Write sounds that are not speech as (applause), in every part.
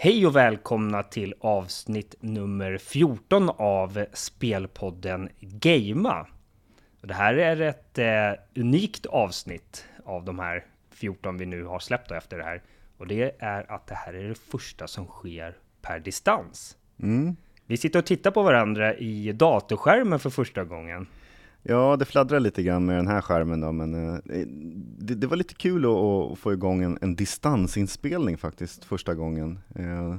Hej och välkomna till avsnitt nummer 14 av spelpodden Gamea. Det här är ett eh, unikt avsnitt av de här 14 vi nu har släppt efter det här. Och det är att det här är det första som sker per distans. Mm. Vi sitter och tittar på varandra i datorskärmen för första gången. Ja, det fladdrar lite grann med den här skärmen då, men eh, det, det, var lite kul att, att få igång en, en, distansinspelning faktiskt första gången. Eh,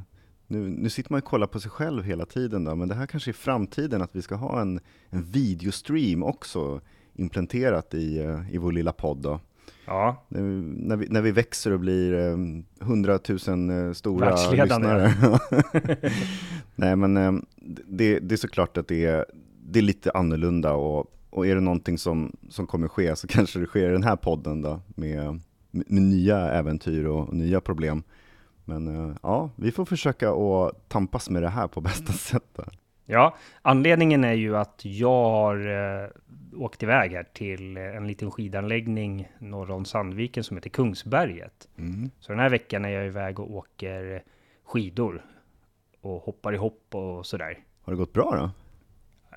nu, nu, sitter man och kollar på sig själv hela tiden då, men det här kanske är framtiden att vi ska ha en, en videostream också implementerat i, eh, i vår lilla podd. Då. Ja. När, när, vi, när vi växer och blir hundratusen eh, stora lyssnare. (laughs) (laughs) Nej, men eh, det, det är såklart att det är, det är lite annorlunda och och är det någonting som, som kommer ske så (laughs) kanske det sker i den här podden då, med, med nya äventyr och, och nya problem. Men uh, ja, vi får försöka att tampas med det här på bästa (laughs) sätt. Då. Ja, anledningen är ju att jag har uh, åkt iväg här till en liten skidanläggning norr om Sandviken som heter Kungsberget. Mm. Så den här veckan är jag iväg och åker skidor och hoppar i hopp och sådär. Har det gått bra då?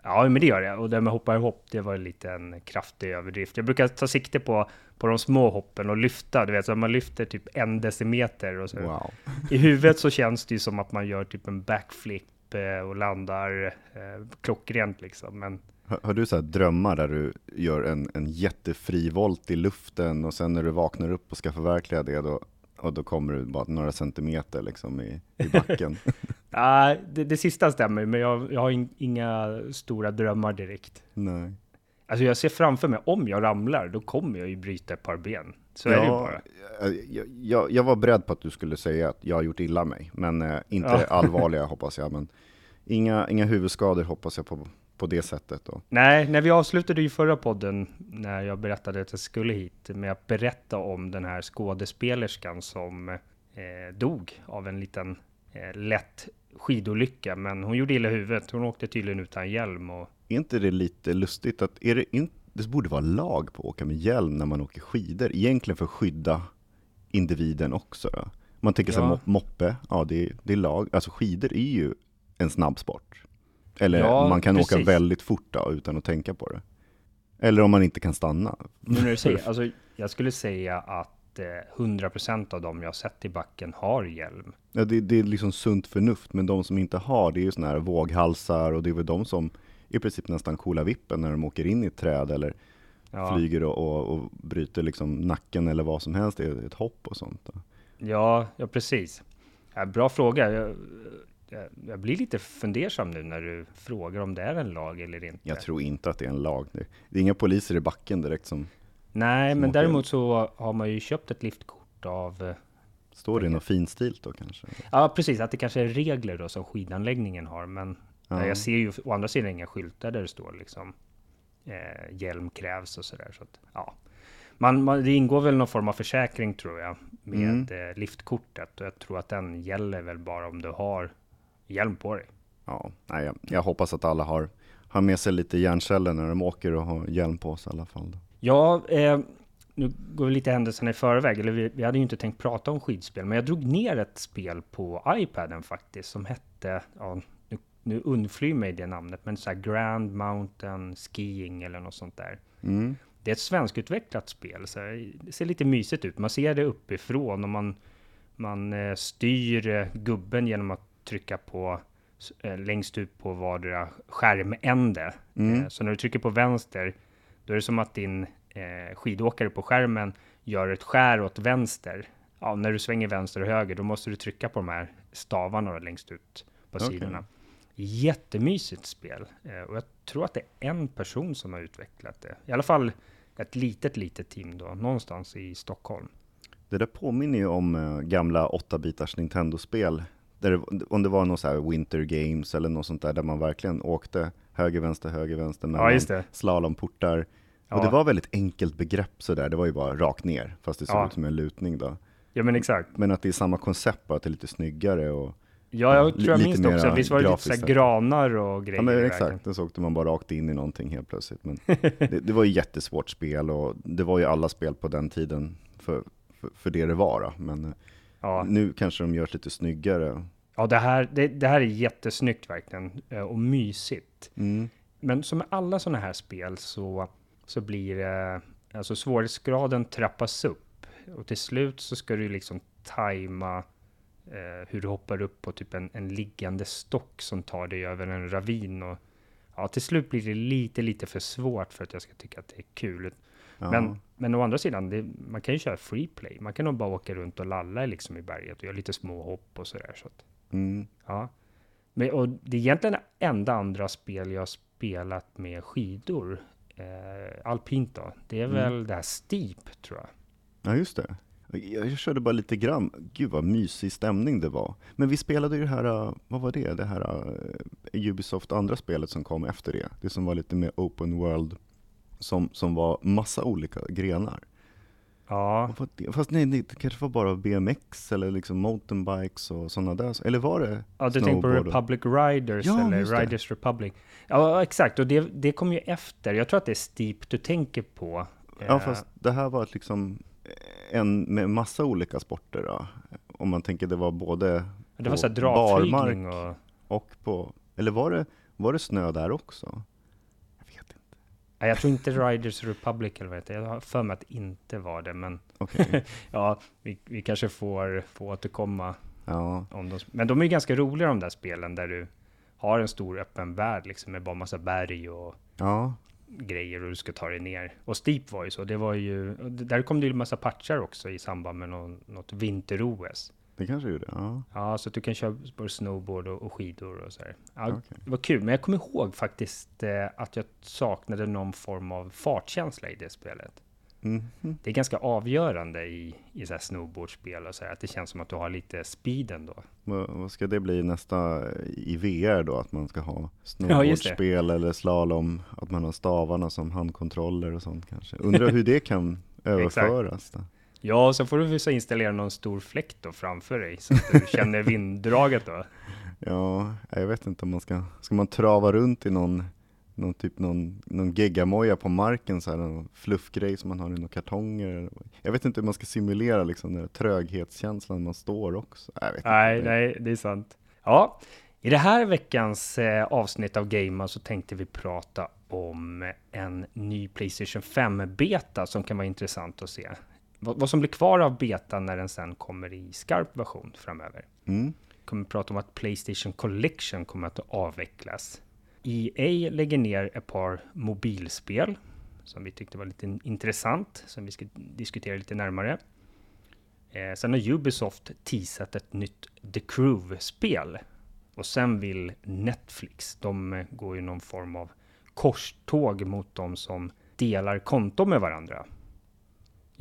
Ja, men det gör det. Och det med hoppa i hopp, det var lite en kraftig överdrift. Jag brukar ta sikte på, på de små hoppen och lyfta. Du vet, så man lyfter typ en decimeter. Och så. Wow. I huvudet så känns det ju som att man gör typ en backflip eh, och landar eh, klockrent liksom. Men har, har du så drömmar där du gör en, en jättefri volt i luften och sen när du vaknar upp och ska förverkliga det, då, och då kommer du bara några centimeter liksom i, i backen? (laughs) Ja, det, det sista stämmer, men jag, jag har in, inga stora drömmar direkt. Nej. Alltså jag ser framför mig, om jag ramlar, då kommer jag ju bryta ett par ben. Så ja, är det bara. Jag, jag, jag, var beredd på att du skulle säga att jag har gjort illa mig, men eh, inte ja. allvarliga hoppas jag. Men inga, inga huvudskador hoppas jag på, på det sättet. Då. Nej, när vi avslutade ju förra podden, när jag berättade att jag skulle hit, med att berätta om den här skådespelerskan som eh, dog av en liten eh, lätt skidolycka, men hon gjorde illa huvudet. Hon åkte tydligen utan hjälm. Och... Är inte det lite lustigt att, är det, in, det borde vara lag på att åka med hjälm när man åker skidor, egentligen för att skydda individen också. Man tänker ja. så moppe, ja det, det är lag, alltså skidor är ju en snabb sport. Eller ja, man kan precis. åka väldigt fort då, utan att tänka på det. Eller om man inte kan stanna. Nu när du säger, (laughs) alltså, jag skulle säga att 100% av dem jag sett i backen har hjälm. Ja, det, det, är liksom sunt förnuft, men de som inte har, det är ju sådana här våghalsar och det är väl de som i princip nästan coola vippen när de åker in i ett träd eller ja. flyger och, och, och, bryter liksom nacken eller vad som helst, det är ett hopp och sånt. Ja, ja precis. Ja, bra fråga. Jag, jag, blir lite fundersam nu när du frågar om det är en lag eller inte. Jag tror inte att det är en lag. Det, det är inga poliser i backen direkt som Nej, men däremot så har man ju köpt ett liftkort av... Eh, Står det något finstilt då kanske? Ja, precis. Att det kanske är regler då som skidanläggningen har. Men ja. jag ser ju å andra sidan inga skyltar där det står liksom eh, hjälm krävs och sådär. Så att, ja. Man, man, det ingår väl någon form av försäkring tror jag med mm. eh, liftkortet. Och jag tror att den gäller väl bara om du har hjälm på dig. Ja, nej, jag, jag hoppas att alla har, har med sig lite hjärnceller när de åker och har hjälm på sig i alla fall. Ja, eh, nu går vi lite händelserna i förväg, eller vi, vi, hade ju inte tänkt prata om skidspel, men jag drog ner ett spel på iPaden faktiskt, som hette, ja, nu, nu undflyr mig det namnet, men så här Grand Mountain Skiing eller något sånt där. Mm. Det är ett svenskutvecklat spel, så det ser lite mysigt ut. Man ser det uppifrån och man, man eh, styr eh, gubben genom att trycka på eh, längst ut på vardera skärmände. Mm. Eh, så när du trycker på vänster då är det som att din eh, skidåkare på skärmen gör ett skär åt vänster. Ja, när du svänger vänster och höger, då måste du trycka på de här stavarna längst ut på okay. sidorna. Jättemysigt spel. Och jag tror att det är en person som har utvecklat det. I alla fall ett litet, litet team då, någonstans i Stockholm. Det där påminner ju om gamla 8-bitars Nintendo-spel. Där om det var något så här Winter Games eller något sånt där, där man verkligen åkte höger, vänster, höger, vänster mellan ja, slalomportar. Ja. Och det var väldigt enkelt begrepp sådär, det var ju bara rakt ner, fast det såg ja. ut som en lutning då. Ja men exakt. Men att det är samma koncept, bara att det är lite snyggare och Ja, jag tror jag minns det också. Visst var det lite så granar och grejer? Ja, men exakt. Då så åkte man bara rakt in i någonting helt plötsligt. Men (laughs) det, det, var ju jättesvårt spel och det var ju alla spel på den tiden för, för, för det det var. Då. Men Ja. Nu kanske de görs lite snyggare. Ja, det här, det, det här är jättesnyggt verkligen eh, och mysigt. Mm. Men som med alla sådana här spel så, så blir det, alltså svårighetsgraden trappas upp och till slut så ska du liksom tajma eh, hur du hoppar upp på typ en, en liggande stock som tar dig över en ravin och ja, till slut blir det lite, lite för svårt för att jag ska tycka att det är kul. Ja. Men, men å andra sidan, det, man kan ju köra free play. Man kan nog bara åka runt och lalla liksom i berget och göra lite små hopp och sådär. Så att, mm. ja. Men, och det är egentligen det enda andra spel jag spelat med skidor. Eh, alpint då. Det är mm. väl det här Steep, tror jag. Ja, just det. Jag körde bara lite grann. Gud vad mysig stämning det var. Men vi spelade ju det här, äh, vad var det? Det här uh, Ubisoft andra spelet som kom efter det. Det som var lite mer open world. Som, som var massa olika grenar. Ja. Fast nej, det kanske var bara BMX eller liksom mountainbikes och sådana där. Eller var det Ja, du tänker på Republic Riders ja, eller Riders Republic. Ja, exakt. Och det, det kom ju efter. Jag tror att det är Steep du tänker på. Ja, fast det här var liksom en med massa olika sporter då. Om man tänker det var både det var så barmark och... och på, eller var det, var det snö där också? Jag vet inte. Nej, jag tror inte Riders Republic eller vad det Jag har för mig att det inte var det, men okay. (laughs) ja, vi, vi kanske får, får återkomma. Ja. Om de, men de är ju ganska roliga de där spelen där du har en stor öppen värld liksom med bara massa berg och ja grejer och du ska ta dig ner. Och Steep var ju så, det var ju, där kom det ju massa patchar också i samband med någon, något vinter-OS. Det kanske gjorde, ja. Ja, så att du kan köra både snowboard och, och skidor och så här. Ja, okay. Det var kul, men jag kommer ihåg faktiskt eh, att jag saknade någon form av fartkänsla i det spelet. Mm. Det är ganska avgörande i, i så här snowboardspel och så här, att det känns som att du har lite speeden då. Vad, vad ska det bli nästa i VR då? Att man ska ha (laughs) snowboardspel ja, eller slalom, att man har stavarna som handkontroller och sånt kanske. Undrar hur det kan (laughs) överföras? Då? Ja, så får du så installera någon stor fläkt då framför dig så att du (laughs) känner vinddraget då. Ja, jag vet inte om man ska, ska man trava runt i någon någon typ någon, någon geggamoja på marken, så här, någon fluffgrej som man har i några kartonger. Jag vet inte hur man ska simulera liksom, den tröghetskänslan man står också. nej, inte. nej, det är sant. Ja, i det här veckans eh, avsnitt av Gamer så tänkte vi prata om en ny Playstation 5-beta som kan vara intressant att se. Vad, vad, som blir kvar av betan när den sen kommer i skarp version framöver. Mm. Vi kommer prata om att Playstation Collection kommer att avvecklas. EA lägger ner ett par mobilspel som vi tyckte var lite intressant, som vi ska diskutera lite närmare. Eh, sen har Ubisoft teasat ett nytt The Crew-spel. Och sen vill Netflix, de eh, går ju någon form av korståg mot de som delar konto med varandra.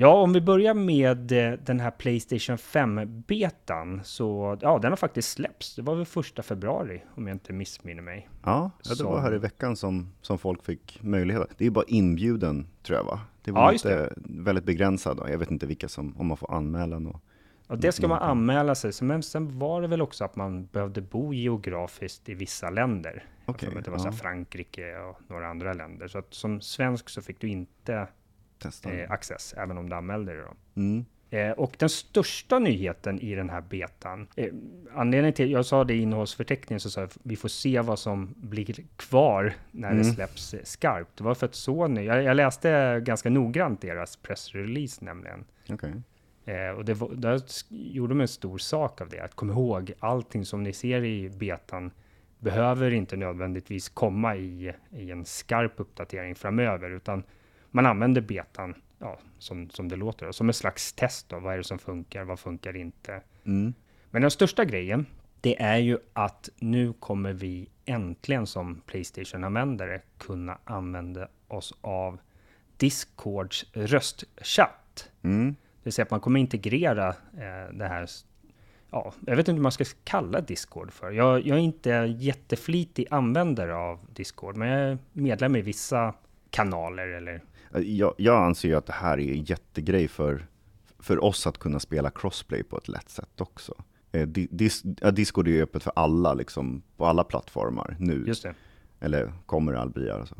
Ja, om vi börjar med eh, den här Playstation 5-betan, så ja, den har faktiskt släppts. Det var väl första februari, om jag inte missminner mig. Ja, det var här i veckan som, som folk fick möjlighet. Det är ju bara inbjuden, tror jag, va? Det var ja, inte väldigt begränsad. Jag vet inte vilka som, om man får anmälan. Och, och det ska man anmäla sig, men sen var det väl också att man behövde bo geografiskt i vissa länder. Okay, det var ja. så Frankrike och några andra länder. Så att som svensk så fick du inte eh, Access, även om du anmälde dig. Då. Mm. Eh, och den största nyheten i den här betan, eh, anledningen till, jag sa det i innehållsförteckningen, så sa jag, vi får se vad som blir kvar när mm. det släpps eh, skarpt. Det var för att Sony, jag, jag läste ganska noggrant deras pressrelease nämligen. Okay. Eh, och det var, där gjorde de en stor sak av det, att kom ihåg, allting som ni ser i betan behöver inte nödvändigtvis komma i, i en skarp uppdatering framöver, utan man använder betan ja, som, som det låter, som en slags test. Då. Vad är det som funkar? Vad funkar inte? Mm. Men den största grejen, det är ju att nu kommer vi äntligen som Playstation-användare kunna använda oss av Discords röstchatt. Mm. Det vill säga att man kommer integrera eh, det här ja, jag vet inte hur man ska kalla Discord för. Jag, jag, är inte jätteflitig användare av Discord, men jag är medlem i vissa kanaler eller jag, jag anser ju att det här är en jättegrej för, för oss att kunna spela crossplay på ett lätt sätt också. Eh, dis, ja, Discord är ju öppet för alla, liksom, på alla plattformar nu. Just det. Eller kommer all bli. Alltså.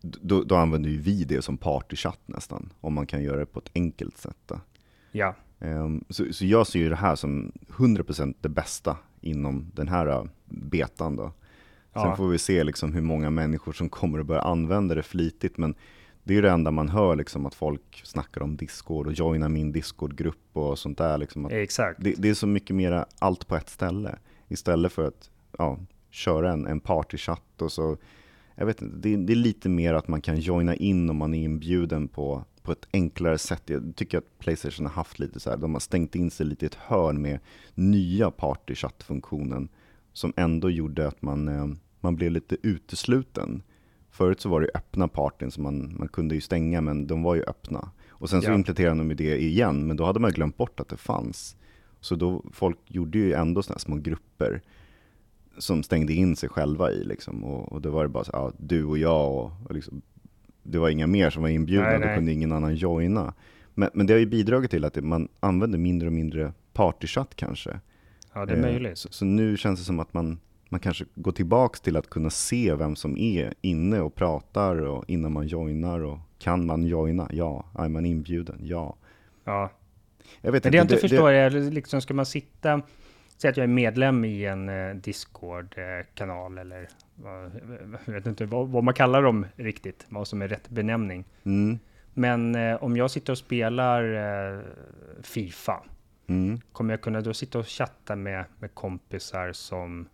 Då, då använder ju vi det som partychatt nästan, om man kan göra det på ett enkelt sätt. Då. Ja. Um, så, så, jag ser ju det här som 100% det bästa inom den här uh, betan då. Sen ja. får vi se liksom hur många människor som kommer att börja använda det flitigt, men det är ju det enda man hör, liksom, att folk snackar om Discord och joina min Discord-grupp och sånt där. Liksom, Exakt. Det, det, är så mycket mer allt på ett ställe, istället för att ja, köra en, en partychatt och så, jag vet inte, det, det, är lite mer att man kan joina in om man är inbjuden på, på ett enklare sätt. Jag tycker att Playstation har haft lite så här, de har stängt in sig lite i ett hörn med nya partychatt-funktionen, som ändå gjorde att man, eh, man blev lite utesluten. Förut så var det öppna partyn som man, man kunde ju stänga, men de var ju öppna. Och sen så ja. implementerade de det igen, men då hade man glömt bort att det fanns. Så då, folk gjorde ju ändå sådana små grupper som stängde in sig själva i liksom. Och, och då var det bara så, ja, du och jag och, och liksom, det var inga mer som var inbjudna, nej, nej. då kunde ingen annan joina. Men, men det har ju bidragit till att man använder mindre och mindre partychatt kanske. Ja, det är möjligt. Eh, så, så, nu känns det som att man man kanske går tillbaks till att kunna se vem som är inne och pratar och innan man joinar. Och kan man joina? Ja. Är man inbjuden? Ja. Ja. Jag vet Men det jag inte det, förstår det... är, liksom, ska man sitta, säg att jag är medlem i en eh, Discord-kanal eller jag vet inte vad, vad, man kallar dem riktigt, vad som är rätt benämning. Mm. Men eh, om jag sitter och spelar eh, Fifa, mm. kommer jag kunna då sitta och chatta med, med kompisar som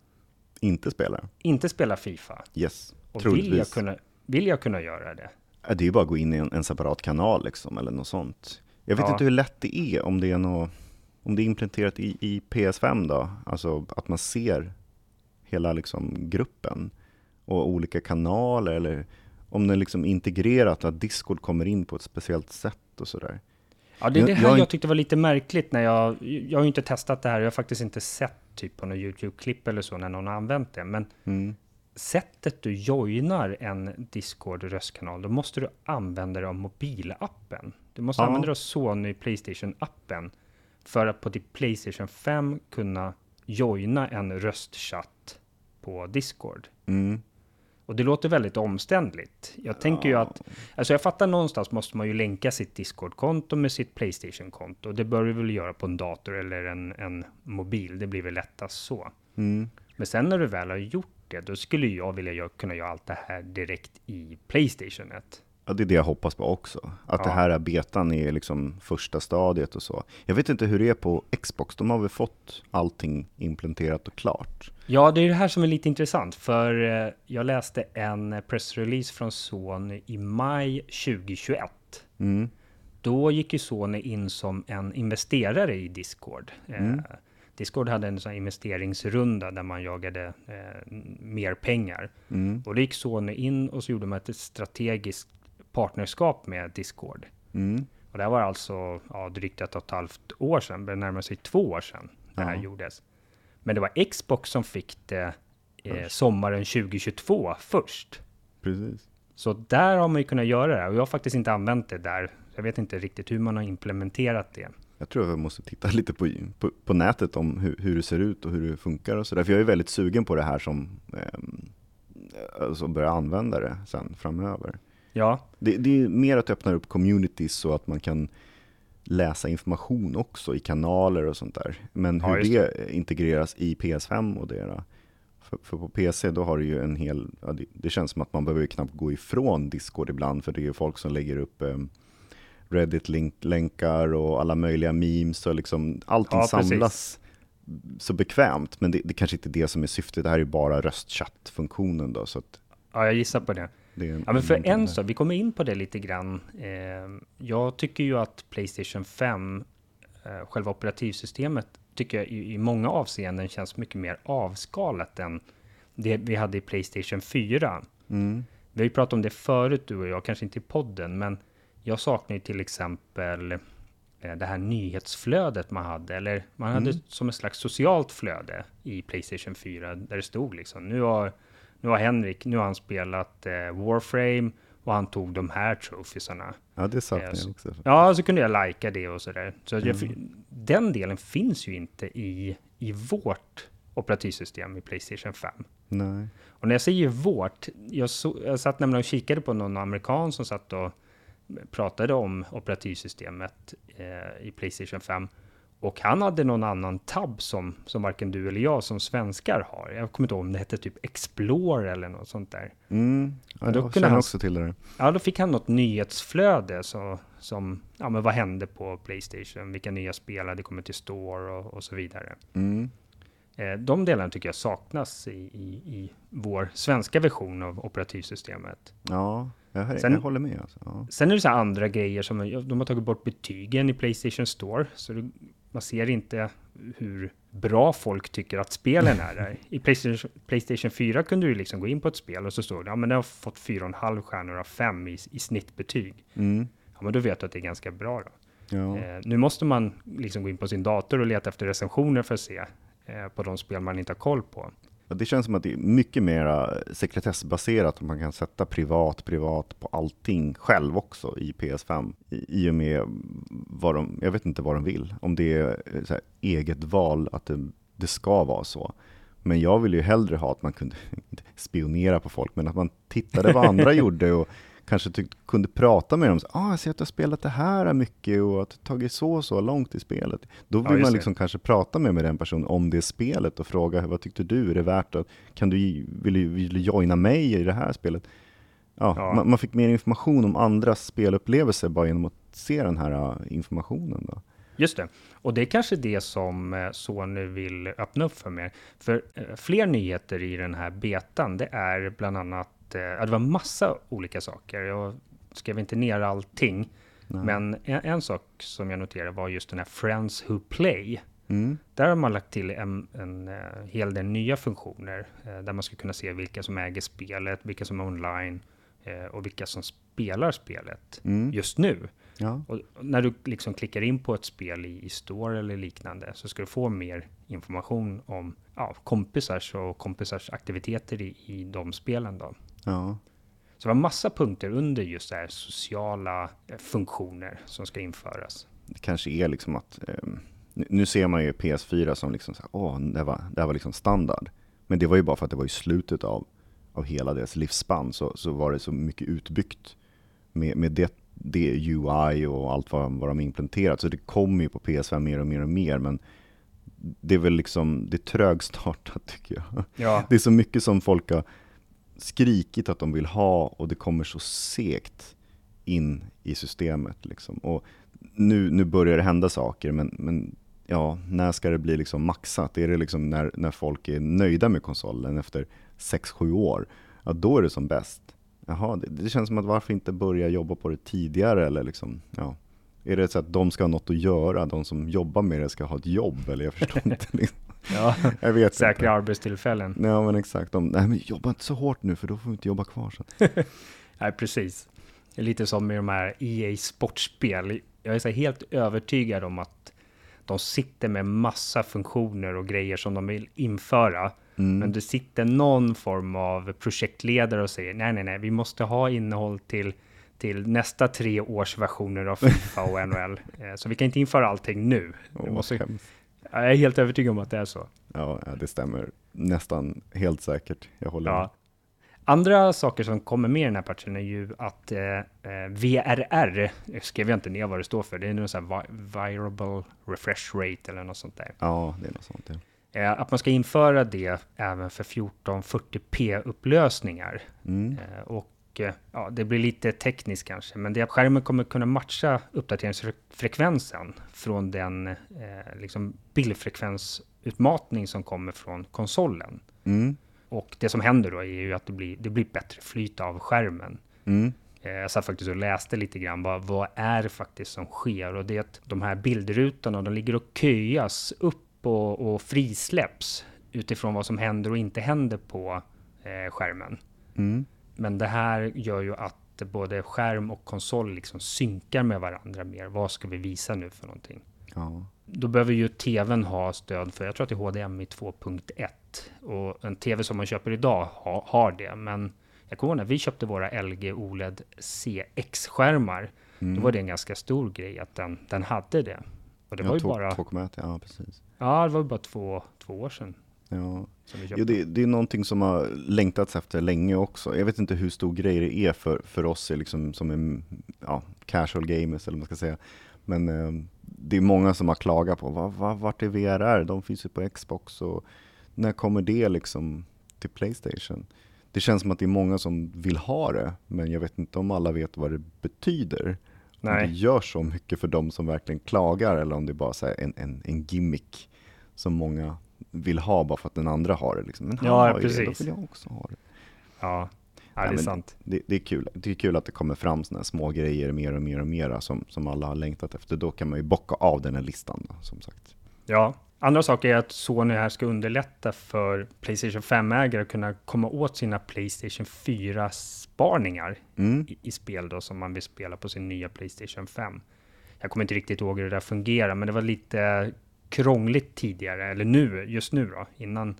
inte spelar. Inte spelar Fifa? Yes, Och vill jag, kunna, vill jag kunna göra det? Det är ju bara att gå in i en, en separat kanal liksom, eller något sånt. Jag vet ja. inte hur lätt det är, om det är, något, om det är implementerat i, i PS5 då, alltså att man ser hela liksom, gruppen och olika kanaler, eller om det är liksom integrerat, att Discord kommer in på ett speciellt sätt och sådär. Ja, det är det här jag, jag tyckte var lite märkligt när jag, jag har ju inte testat det här, jag har faktiskt inte sett typ på något YouTube-klipp eller så när någon har använt det, men mm. sättet du joinar en Discord-röstkanal, då måste du använda dig av mobilappen. Du måste ja. använda dig av Sony Playstation-appen för att på ditt Playstation 5 kunna joina en röstchatt på Discord. Mm. Och det låter väldigt omständligt. Jag tänker ju att, alltså jag fattar någonstans måste man ju länka sitt Discord-konto med sitt Playstation-konto. Det bör du väl göra på en dator eller en, en mobil. Det blir väl lättast så. Mm. Men sen när du väl har gjort det, då skulle jag vilja kunna göra allt det här direkt i Playstationet. Ja, det är det jag hoppas på också. Att ja. det här betan är liksom första stadiet och så. Jag vet inte hur det är på Xbox. De har väl fått allting implementerat och klart? Ja, det är det här som är lite intressant. För eh, jag läste en pressrelease från Sony i maj 2021. Mm. Då gick ju Sony in som en investerare i Discord. Eh, mm. Eh, Discord hade en sån investeringsrunda där man jagade eh, mer pengar. Mm. Och då gick Sony in och så gjorde man ett strategiskt partnerskap med Discord. Mm. Och det här var alltså ja, drygt ett och ett halvt år sedan, det närmar sig två år sedan det här ja. gjordes. Men det var Xbox som fick det eh, sommaren 2022 först. Precis. Så där har man ju kunnat göra det och jag har faktiskt inte använt det där. Jag vet inte riktigt hur man har implementerat det. Jag tror att vi måste titta (laughs) lite på, på, på nätet om hur, hur, det ser ut och hur det funkar och sådär. För jag är väldigt sugen på det här som eh, alltså börja använda det sen framöver. Ja. Det, det är mer att öppna upp communities så att man kan läsa information också i kanaler och sånt där. Men hur ja, det. det. integreras i PS5 och det för, för, på PC då har du ju en hel, ja, det, det, känns som att man behöver knappt gå ifrån Discord ibland för det är ju folk som lägger upp eh, Reddit-länkar och alla möjliga memes och liksom allting ja, samlas så bekvämt. Men det, det kanske inte är det som är syftet, det här är ju bara röstchattfunktionen då. Så att, ja, jag gissar på det. En, ja, men för en sak, vi kommer in på det lite grann. Eh, jag tycker ju att Playstation 5, eh, själva operativsystemet, tycker jag i, i, många avseenden känns mycket mer avskalat än det vi hade i Playstation 4. Mm. Vi har ju pratat om det förut, du och jag, kanske inte i podden, men jag saknar ju till exempel eh, det här nyhetsflödet man hade, eller man mm. hade som ett slags socialt flöde i Playstation 4, där det stod liksom, nu har nu har Henrik, nu har han spelat eh, Warframe och han tog de här trofisarna. Ja, det saknar eh, jag också. Ja, så kunde jag lika det och sådär. Så mm. jag, den delen finns ju inte i, i vårt operativsystem i Playstation 5. Nej. Och när jag säger vårt, jag, så, jag satt nämligen och kikade på någon amerikan som satt och pratade om operativsystemet eh, i Playstation 5 och han hade någon annan tab som, som varken du eller jag som svenskar har. Jag kommer inte ihåg om det hette typ Explore eller något sånt där. Mm, ja, då jag känner han, också till det. Ja, då fick han något nyhetsflöde så, som, ja men vad hände på Playstation? Vilka nya spel hade kommit till Store och, och så vidare. Mm. Eh, de delarna tycker jag saknas i, i, i vår svenska version av operativsystemet. Ja, jag, sen, jag håller med. Alltså. Ja. Sen är det så andra grejer som de har tagit bort betygen i Playstation Store. Så det, man ser inte hur bra folk tycker att spelen är. I Playstation, Playstation 4 kunde du liksom gå in på ett spel och så stod det, ja men det har fått 4,5 stjärnor av 5 i, i snittbetyg. Mm. Ja men då vet du att det är ganska bra då. Ja. Eh, nu måste man liksom gå in på sin dator och leta efter recensioner för att se eh, på de spel man inte har koll på. Det känns som att det är mycket mer sekretessbaserat, om man kan sätta privat, privat på allting själv också i PS5. I, i och med vad de, jag vet inte vad de vill, om det är här, eget val att det, det ska vara så. Men jag vill ju hellre ha att man kunde (laughs) spionera på folk, men att man tittade vad andra (laughs) gjorde och kanske tyckte, kunde prata med dem. ah, jag ser att du har spelat det här mycket och att du tagit så och så långt i spelet. Då vill ja, man liksom kanske prata med, med den personen om det spelet och fråga vad tyckte du? Är det värt att, kan du, vill du, vill du joina mig i det här spelet? Ja, ja. Man, man, fick mer information om andras spelupplevelser bara genom att se den här uh, informationen. Då. Just det, och det är kanske det som uh, Sony vill öppna upp för mer. För uh, fler nyheter i den här betan, det är bland annat Eh, ja, det var massa olika saker. Jag skrev inte ner allting. Nej. Men en, en, sak som jag noterade var just den här Friends Who Play. Mm. Där har man lagt till en, en, en eh, hel del nya funktioner eh, där man ska kunna se vilka som äger spelet, vilka som är online och vilka som spelar spelet mm. just nu. Ja. Och när du liksom klickar in på ett spel i, i Store eller liknande så ska du få mer information om ja, kompisars och kompisars aktiviteter i, i de spelen. Då. Ja. Så det var massa punkter under just det här sociala eh, funktioner som ska införas. Det kanske är liksom att, eh, nu ser man ju PS4 som liksom, så åh, det var, det var liksom standard. Men det var ju bara för att det var i slutet av, av hela deras livsspann så, så var det så mycket utbyggt med, med det, det UI och allt vad, vad de implementerat. Så det kommer ju på PS5 mer och mer och mer. Men det är väl liksom, det är trögstartat (laughs) tycker jag. Ja. Det är så mycket som folk har skrikit att de vill ha och det kommer så segt in i systemet. Liksom. Och nu, nu börjar det hända saker, men, men ja, när ska det bli liksom maxat? Är det liksom när, när folk är nöjda med konsolen efter 6-7 år? Ja, då är det som bäst. Jaha, det, det, känns som att varför inte börja jobba på det tidigare? Eller liksom, ja. Är det så att de ska ha något att göra, de som jobbar med det ska ha ett jobb? Eller jag förstår (laughs) inte. Ja, jag vet säkra inte. arbetstillfällen. Ja, men exakt. De, nej, men jobba inte så hårt nu, för då får vi inte jobba kvar sen. (laughs) nej, precis. Lite som med de här EA Sportspel. Jag är så helt övertygad om att de sitter med massa funktioner och grejer som de vill införa. Mm. Men det sitter någon form av projektledare och säger nej, nej, nej, vi måste ha innehåll till till nästa tre års versioner av Fifa och (laughs) NHL. Eh, så vi kan inte införa allting nu. Oh, måste, jag är helt övertygad om att det är så. Ja, det stämmer nästan helt säkert. Jag håller ja. med. Andra saker som kommer med i den här patchen är ju att eh, eh VRR, skrev jag inte ner vad det står för, det är någon sån här Virable Refresh Rate eller något sånt där. Ja, det är något sånt. Ja. Eh, att man ska införa det även för 1440p upplösningar. Mm. Eh, och Eh, ja, det blir lite tekniskt kanske, men det att skärmen kommer kunna matcha uppdateringsfrekvensen från den eh, liksom bildfrekvensutmatning som kommer från konsolen. Mm. Och det som händer då är ju att det blir, det blir bättre flyt av skärmen. Mm. Eh, jag satt faktiskt och läste lite grann, vad, vad är det faktiskt som sker? Och det är att de här bildrutorna, de ligger och köas upp och, och frisläpps utifrån vad som händer och inte händer på eh, skärmen. Mm. Men det här gör ju att både skärm och konsol liksom synkar med varandra mer. Vad ska vi visa nu för någonting? Ja. Då behöver ju tvn ha stöd för, jag tror att det är HDMI 2.1. Och en tv som man köper idag ha, har det. Men jag kommer ihåg när vi köpte våra LG OLED CX-skärmar. Mm. Då var det en ganska stor grej att den, den hade det. Och det ja, var ju bara... 2,1, ja precis. Ja, det var bara två, två år sedan. Ja. Jo, det, det, är någonting som har längtats efter länge också. Jag vet inte hur stor grej det är för, för oss liksom, som är ja, casual gamers, eller vad man ska säga. Men eh, det är många som har klagat på, va, va, vart är VRR? De finns ju på Xbox och när kommer det liksom till Playstation? Det känns som att det är många som vill ha det, men jag vet inte om alla vet vad det betyder. Nej. Om det gör så mycket för de som verkligen klagar eller om det är bara är en, en, en gimmick som många vill ha bara för att den andra har det. Liksom. Men han ja, har precis. det, då vill jag också ha det. Ja, ja det är sant. Det, det, är kul. det är kul att det kommer fram sådana små grejer mer och mer och mer som, som alla har längtat efter. Då kan man ju bocka av den här listan, då, som sagt. Ja, andra saker är att Sony här ska underlätta för Playstation 5-ägare att kunna komma åt sina Playstation 4-sparningar mm. i, i, spel då, som man vill spela på sin nya Playstation 5. Jag kommer inte riktigt ihåg hur det där fungerar, men det var lite krångligt tidigare, eller nu, just nu då, innan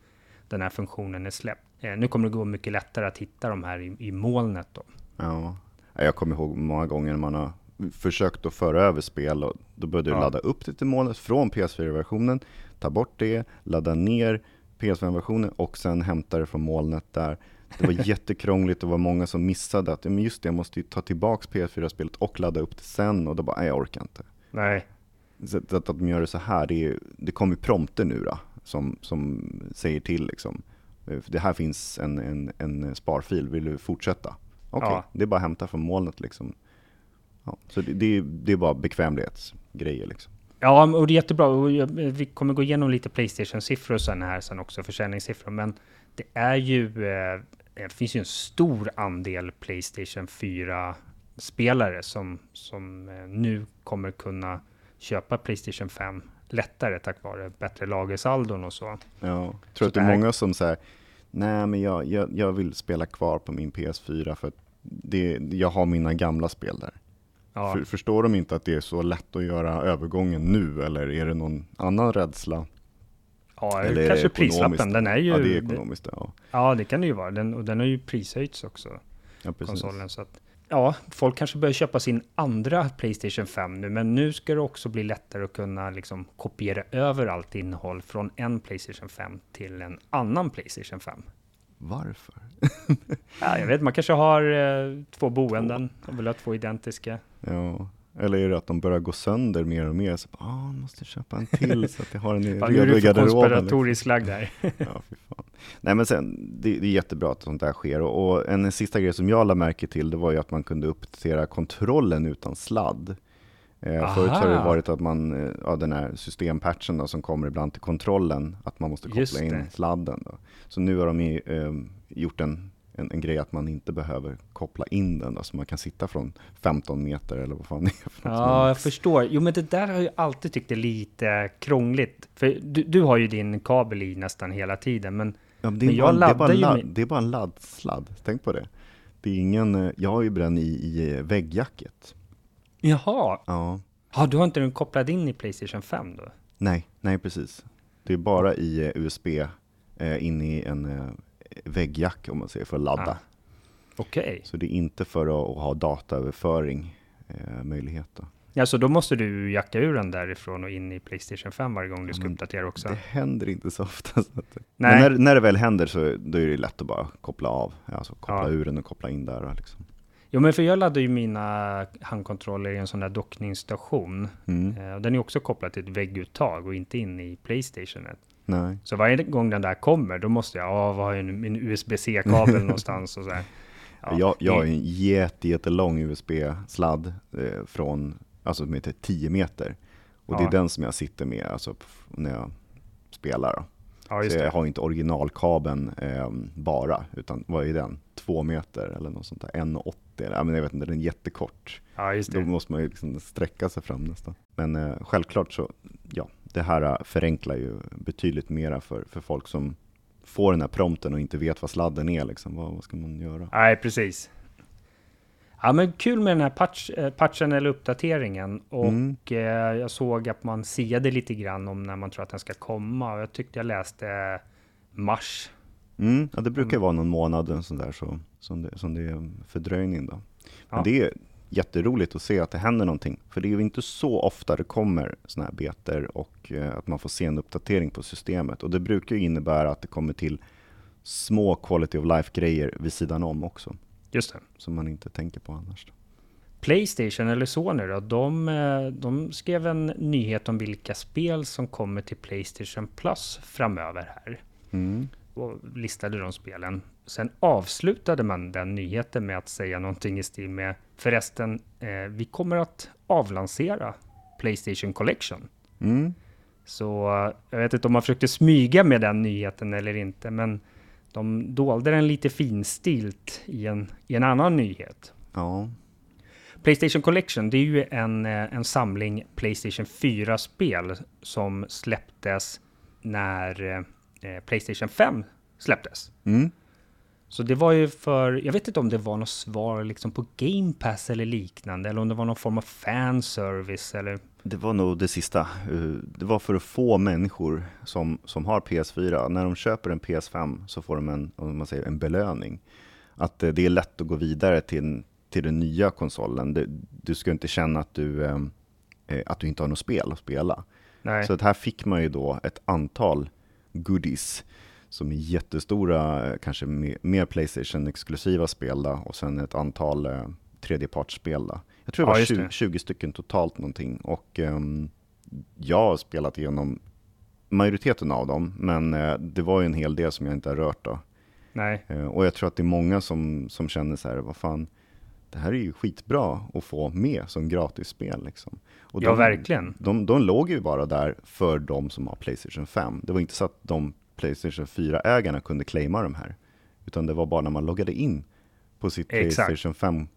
den här funktionen är släppt. Eh, nu kommer det gå mycket lättare att hitta de här i, i molnet då. Ja, jag kommer ihåg många gånger när man har försökt att föra över spel och då började du ja. ladda upp det till molnet från PS4-versionen, ta bort det, ladda ner PS5-versionen och sen hämta det från molnet där. Det var (laughs) jättekrångligt, det var många som missade att men just det, jag måste ju ta tillbaks PS4-spelet och ladda upp det sen och då bara, nej jag orkar inte. Nej, att, att de gör det så här, det, är, det kommer prompter nu då, som, som säger till liksom. Eh, det här finns en, en, en sparfil, vill du fortsätta? Okej, okay, ja. det är bara att hämta från molnet liksom. Ja, så det, det, det är bara bekvämlighetsgrejer liksom. Ja, och det är jättebra. Vi kommer gå igenom lite Playstation-siffror sen här sen också, försäljningssiffror. Men det är ju, eh, det finns ju en stor andel Playstation 4-spelare som, som eh, nu kommer kunna köpa Playstation 5 lättare tack vare bättre lagersaldon och så. Ja, jag tror att det är många som säger, nej men jag, jag, jag vill spela kvar på min PS4 för det, jag har mina gamla spel där. Ja. För, förstår de inte att det är så lätt att göra övergången nu eller är det någon annan rädsla? Ja, eller kanske prislappen. Den är ju... Ja, det är ekonomiskt. Ja, ja det kan det ju vara. Den, och den har ju prishöjts också. Ja, konsolen. Så att, ja, folk kanske börjar köpa sin andra Playstation 5 nu, men nu ska det också bli lättare att kunna liksom kopiera över allt innehåll från en Playstation 5 till en annan Playstation 5. Varför? (laughs) ja, jag vet, man kanske har eh, två boenden och vill ha två identiska. Ja, eller är det att de börjar gå sönder mer och mer? Så, ah, måste köpa en till så att jag har en redo i garderoben. Nu är du för konspiratorisk lagd där. (laughs) ja, fy fan. Nej men sen, det, det, är jättebra att sånt där sker. Och, och en sista grej som jag lade märke till, det var ju att man kunde uppdatera kontrollen utan sladd. Eh, förut har det varit att man, eh, ja, den här systempatchen då, som kommer ibland till kontrollen, att man måste koppla in sladden. Då. Så nu har de ju, eh, gjort en en, en grej att man inte behöver koppla in den, så man kan sitta från 15 meter eller vad fan det är. För ja, jag förstår. Jo, men det där har jag alltid tyckt är lite krångligt. För du, du har ju din kabel i nästan hela tiden, men, ja, men, men jag laddar det ju... Ladd, det är bara en laddsladd, tänk på det. Det är ingen, eh, jag har ju den i, i väggjacket. Jaha. Ja. Ja, du har inte den kopplad in i Playstation 5 då? Nej, nej precis. Det är bara i uh, USB uh, in i en väggjack om man säger för att ladda. Ah. Okay. Så det är inte för att, ha dataöverföring eh, möjlighet. Då. Ja, så då måste du jacka ur den därifrån och in i Playstation 5 varje gång du ska uppdatera också? Det händer inte så ofta. Så Nej. Men när, när det väl händer så då är det lätt att bara koppla av, alltså koppla ja. ur den och koppla in där. Liksom. Jo, men för jag laddar ju mina handkontroller i en sån där dockningsstation. Mm. Eh, den är också kopplad till ett vägguttag och inte in i Playstationet. Nej. Så varje gång den där kommer, då måste jag, ja, vad har jag min USB-C-kabel (laughs) någonstans och så här. Ja, jag, jag har en jätte, jättelång USB-sladd eh, från, alltså med 10 meter. Och ja. det är den som jag sitter med alltså, när jag spelar. Ja, så jag har inte originalkabeln eh, bara, utan vad är den? Två meter eller något sånt där, 1,80 ja, men jag vet inte, den är jättekort. Ja. Då måste man ju liksom sträcka sig fram nästan. Men eh, självklart så, ja, det här förenklar ju betydligt mera för, för folk som får den här prompten och inte vet vad sladden är. Liksom. Vad, vad ska man göra? Nej, precis. Ja, men kul med den här patch, eh, patchen eller uppdateringen. Och mm. eh, jag såg att man siade lite grann om när man tror att den ska komma. Och jag tyckte jag läste mars. Mm, ja, det brukar mm. vara någon månad sån där, så, som, det, som det är fördröjning. Då. Men ja. det, jätteroligt att se att det händer någonting. För det är ju inte så ofta det kommer sådana här beter och eh, att man får se en uppdatering på systemet. Och det brukar ju innebära att det kommer till små quality of life-grejer vid sidan om också. Just det. Som man inte tänker på annars. Playstation eller Sony då, de, eh, de skrev en nyhet om vilka spel som kommer till Playstation Plus framöver här. Mm. Och listade de spelen. Sen avslutade man den nyheten med att säga någonting i stil med förresten, eh, vi kommer att avlansera Playstation Collection. Mm. Så jag vet inte om man försökte smyga med den nyheten eller inte, men de dolde den lite finstilt i en, i en annan nyhet. Ja. Playstation Collection, det är ju en, eh, en samling Playstation 4-spel som släpptes när eh, Playstation 5 släpptes. Mm. Så det var ju för, jag vet inte om det var något svar liksom på Game Pass eller liknande, eller om det var någon form av fanservice eller... Det var nog det sista. Eh, Det var för att få människor som, som har PS4, när de köper en PS5 så får de en, om man säger, en belöning. Att eh, det är lätt att gå vidare till, till den nya konsolen. Du, du ska inte känna att du, eh, att du inte har något spel att spela. Nej, Så att här fick man ju då ett antal goodies som är jättestora, eh, kanske mer, Playstation-exklusiva spel då, och sen ett antal eh, tredjepartsspel. Då. Jag tror det Ja, var just 20, det. 20 stycken totalt någonting och ehm, jag har spelat igenom majoriteten av dem, men eh, det var ju en hel del som jag inte har rört då. nej, Eh, och jag tror att det är många som, som känner så här, vad fan, det här är ju skitbra att få med som gratisspel liksom. Och ja de- verkligen. de, de låg ju bara där för de som har Playstation 5. Det var inte så att de Playstation 4-ägarna kunde claima de här. Utan det var bara när man loggade in på sitt Exakt. Playstation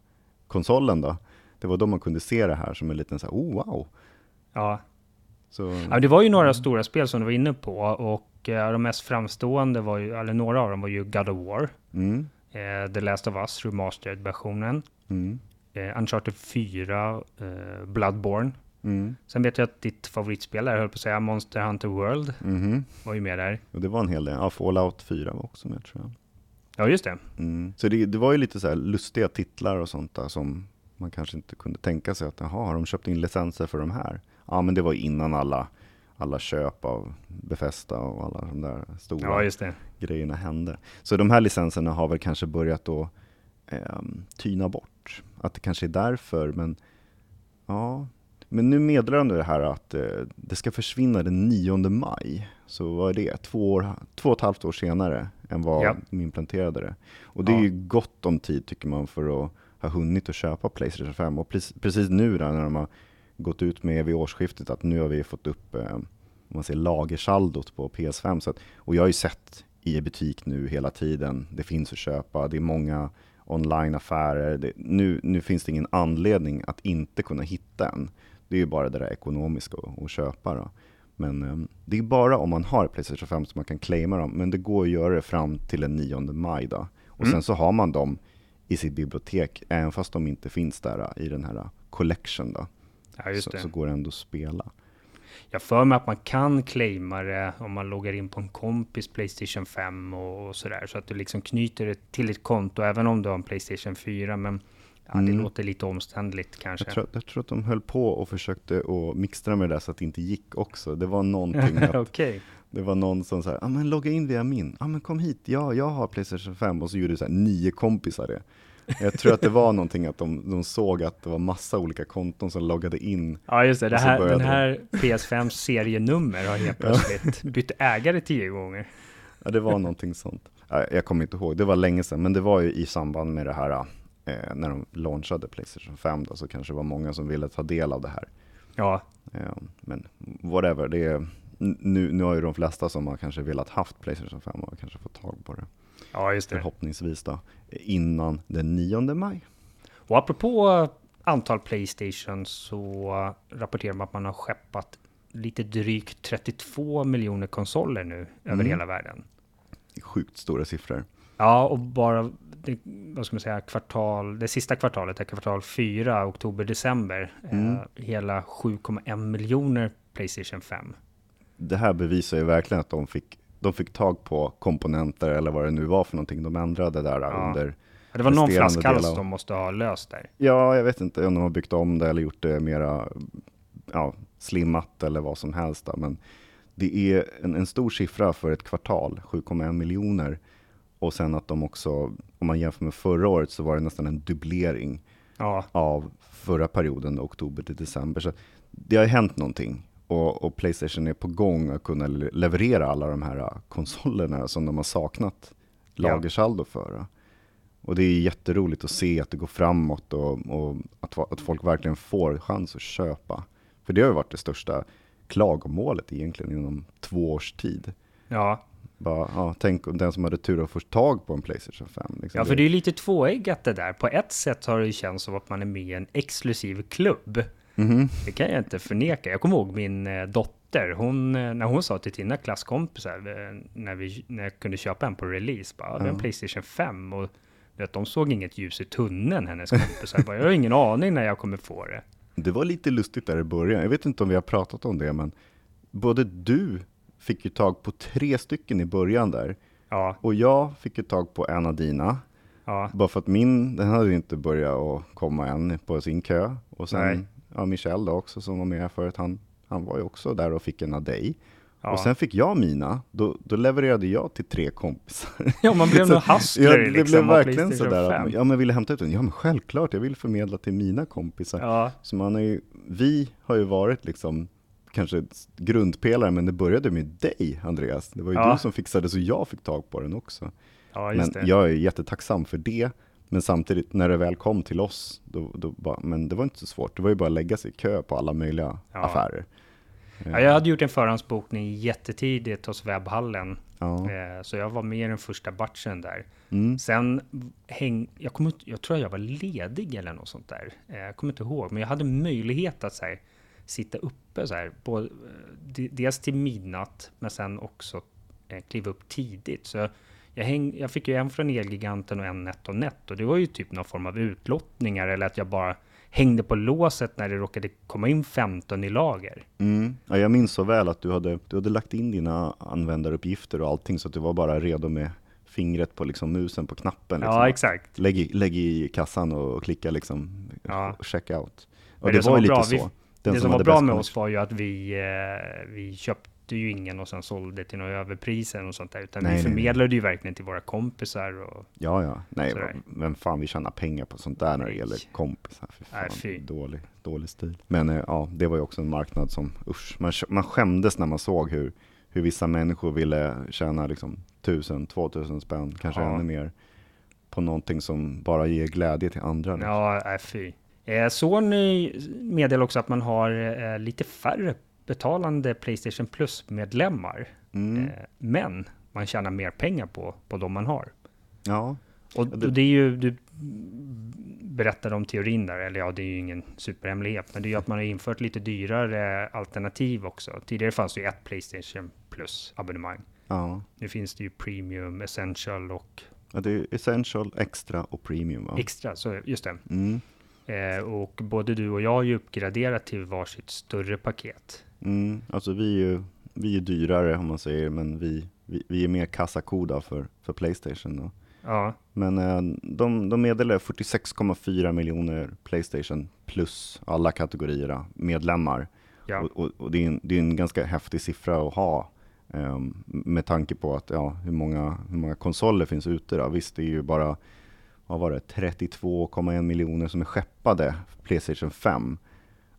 5-konsolen då. Det var då man kunde se det här som en liten så här, oh wow. Ja. Så, ja, det var ju några stora spel som du var inne på och eh, de mest framstående var ju, eller några av dem var ju God of War, mm, eh, The Last of Us, Remastered-versionen, mm, eh, Uncharted 4, eh, Bloodborne. Mm, Sen vet jag att ditt favoritspel där, höll på att säga Monster Hunter World, mhm. var ju med där. Och det var en hel del. Ja, Fallout 4 var också med tror jag. Ja, just det. Mm. Så det, det var ju lite så lustiga titlar och sånt där som man kanske inte kunde tänka sig att, jaha, har de köpt in licenser för de här? Ja, men det var innan alla, alla köp av Befesta och alla de där stora Ja, grejerna hände. Så de här licenserna har väl kanske börjat då ehm, tyna bort. Att det kanske är därför, men ja. Men nu meddelar de det här att eh, det ska försvinna den 9 maj. Så vad är det? Två, år, två och ett halvt år senare än vad Ja. de implanterade det. Och det är Ja. ju gott om tid tycker man för att ha hunnit att köpa Playstation 5. Och precis, precis nu då, när de har gått ut med vid årsskiftet att nu har vi fått upp eh, man säger lagersaldot på PS5. Så att, och jag har ju sett i butik nu hela tiden, det finns att köpa, det är många online-affärer. Det, nu, nu finns det ingen anledning att inte kunna hitta en. Det är ju bara det där ekonomiska att, köpa. Då. Men eh, det är bara om man har Playstation 5 som man kan claima dem, men det går att göra det fram till den 9 maj. Då. Och Mm. sen så har man dem i sitt bibliotek, även fast de inte finns där eh, i den här eh, collection. Då. Ja, så, så går det ändå att spela. Jag för mig att man kan claima det om man loggar in på en kompis Playstation 5 och, och sådär. Så att du liksom knyter det till ditt konto även om du har en Playstation 4. Men ja, det Mm. låter lite omständligt kanske. Jag tror, jag tror att de höll på och försökte att mixtra med det där så att det inte gick också. Det var någonting att (laughs) Okej. det var någon som sa, ja men logga in via min, ja men kom hit, ja jag har Playstation 5 och så gjorde så här nio kompisar det. Jag tror att det var någonting att de, de såg att det var massa olika konton som loggade in. (laughs) Ja, just det. det här, den här (laughs) PS5 serienummer har helt plötsligt bytt ägare tio gånger. Ja det var någonting sånt. Ja, Jag kommer inte ihåg, det var länge sedan, men det var ju i samband med det här eh, när de launchade Playstation 5 då, så kanske det var många som ville ta del av det här. Ja, Eh, Men whatever, det är, nu, nu har ju de flesta som har kanske velat haft Playstation 5 och kanske fått tag på det. ja just det. Förhoppningsvis då, innan den 9 maj. Och apropå antal Playstation så rapporterar man att man har skeppat lite drygt 32 miljoner konsoler nu över Mm. hela världen. Sjukt stora siffror. Ja, och bara det, vad ska man säga, kvartal, det sista kvartalet, är kvartal 4, oktober-december, Mm. eh, hela 7,1 miljoner Playstation 5. Det här bevisar ju verkligen att de fick, de fick tag på komponenter eller vad det nu var för någonting de ändrade där Ja. under, det var någon flaskhals de måste ha löst där. Ja, jag vet inte om de har byggt om det eller gjort det mera ja, slimmat eller vad som helst. Då. Men det är en, en stor siffra för ett kvartal, 7,1 miljoner. Och sen att de också, om man jämför med förra året, så var det nästan en dubblering ja. av förra perioden, oktober till december. Så det har hänt någonting. Och, och, Playstation är på gång att kunna leverera alla de här konsolerna som de har saknat lagersaldo för. Och det är jätteroligt att se att det går framåt och, och att, att, folk verkligen får chans att köpa. För det har ju varit det största klagomålet egentligen inom två års tid. Ja. Bara, ja, tänk om den som hade tur att få tag på en Playstation 5. Liksom. Ja, för det är lite tvåeggat det där. På ett sätt har det ju känts som att man är med i en exklusiv klubb. Mm. Det kan jag inte förneka. Jag kommer ihåg min eh, dotter, hon, eh, när hon sa till sina klasskompisar, eh, när, vi, när jag kunde köpa en på release, bara, mm. det är en Playstation 5. Och vet, de såg inget ljus i tunneln, hennes kompisar. Bara, jag har ingen aning när jag kommer få det. Det var lite lustigt där i början. Jag vet inte om vi har pratat om det, men både du fick ju tag på tre stycken i början där. Ja. Och jag fick ju tag på en av dina. Ja. Bara för att min, den hade ju inte börjat att komma än på sin kö. Och sen ja, Michel då också som var med förut, han, han var ju också där och fick en av dig. Ja. Och sen fick jag mina, då, då levererade jag till tre kompisar. Ja, man blev (laughs) nog hustler ja, det liksom. blev verkligen sådär. Ja, men vill hämta ut den? Ja, men självklart, jag vill förmedla till mina kompisar. Ja. Så man har ju, vi har ju varit liksom kanske grundpelare, men det började med dig, Andreas. Det var ju ja. du som fixade så jag fick tag på den också. Ja, men det. jag är jättetacksam för det. Men samtidigt, när det väl kom till oss, då, då bara, men det var inte så svårt. Det var ju bara att lägga sig i kö på alla möjliga ja. affärer. Ja, jag hade gjort en förhandsbokning jättetidigt hos webbhallen. Ja. Eh, så jag var med i den första batchen där. Mm. Sen häng, jag, kom, jag tror jag var ledig eller något sånt där. Eh, jag kommer inte ihåg, men jag hade möjlighet att här, sitta uppe så här, både, eh, dels till midnatt, men sen också kliva upp tidigt. Så jag, häng, jag fick ju en från Elgiganten och en NetOnNet och det var ju typ någon form av utlottningar eller att jag bara hängde på låset när det råkade komma in 15 i lager. Mm. Ja, jag minns så väl att du hade, du hade lagt in dina användaruppgifter och allting så att du var bara redo med fingret på liksom musen på knappen. Liksom. Ja, exakt. Lägg i, lägg i kassan och klicka liksom ja. check out. Och det, det, var ju lite bra, så. Vi, det som var bra med oss var ju att vi, eh, vi köpte ju ingen och sen sålde till några överpriser och sånt där, utan nej, vi förmedlade nej. ju verkligen till våra kompisar. Och ja, ja, nej, vem fan vi tjänar pengar på sånt där när det gäller kompisar? Fy fan, nej. Dålig, dålig stil. Men eh, ja, det var ju också en marknad som, usch, man, man skämdes när man såg hur, hur vissa människor ville tjäna liksom tusen, två tusen spänn, kanske ja. ännu mer, på någonting som bara ger glädje till andra. Liksom. Ja, nej, fy. Eh, Sony meddelar också att man har eh, lite färre betalande Playstation Plus-medlemmar. Mm. Eh, men man tjänar mer pengar på, på de man har. Ja. Och, och det är ju, du berättade om teorin där, eller ja, det är ju ingen superhemlighet, men det är ju att man har infört lite dyrare alternativ också. Tidigare fanns det ju ett Playstation Plus-abonnemang. Ja. Nu finns det ju Premium, Essential och... Ja, det är Essential, Extra och Premium va? Extra, så just det. Mm. Eh, och både du och jag har ju uppgraderat till varsitt större paket. Mm, alltså vi är ju vi är dyrare om man säger, men vi, vi, vi är mer kassakoda för, för Playstation. Då. Ja. Men eh, de, de meddelar 46,4 miljoner Playstation plus alla kategorier medlemmar. Ja. Och, och, och, det, är en, det är en ganska häftig siffra att ha eh, med tanke på att ja, hur, många, hur många konsoler finns ute. Då. Visst, det är ju bara vad var det, 32,1 miljoner som är skeppade Playstation 5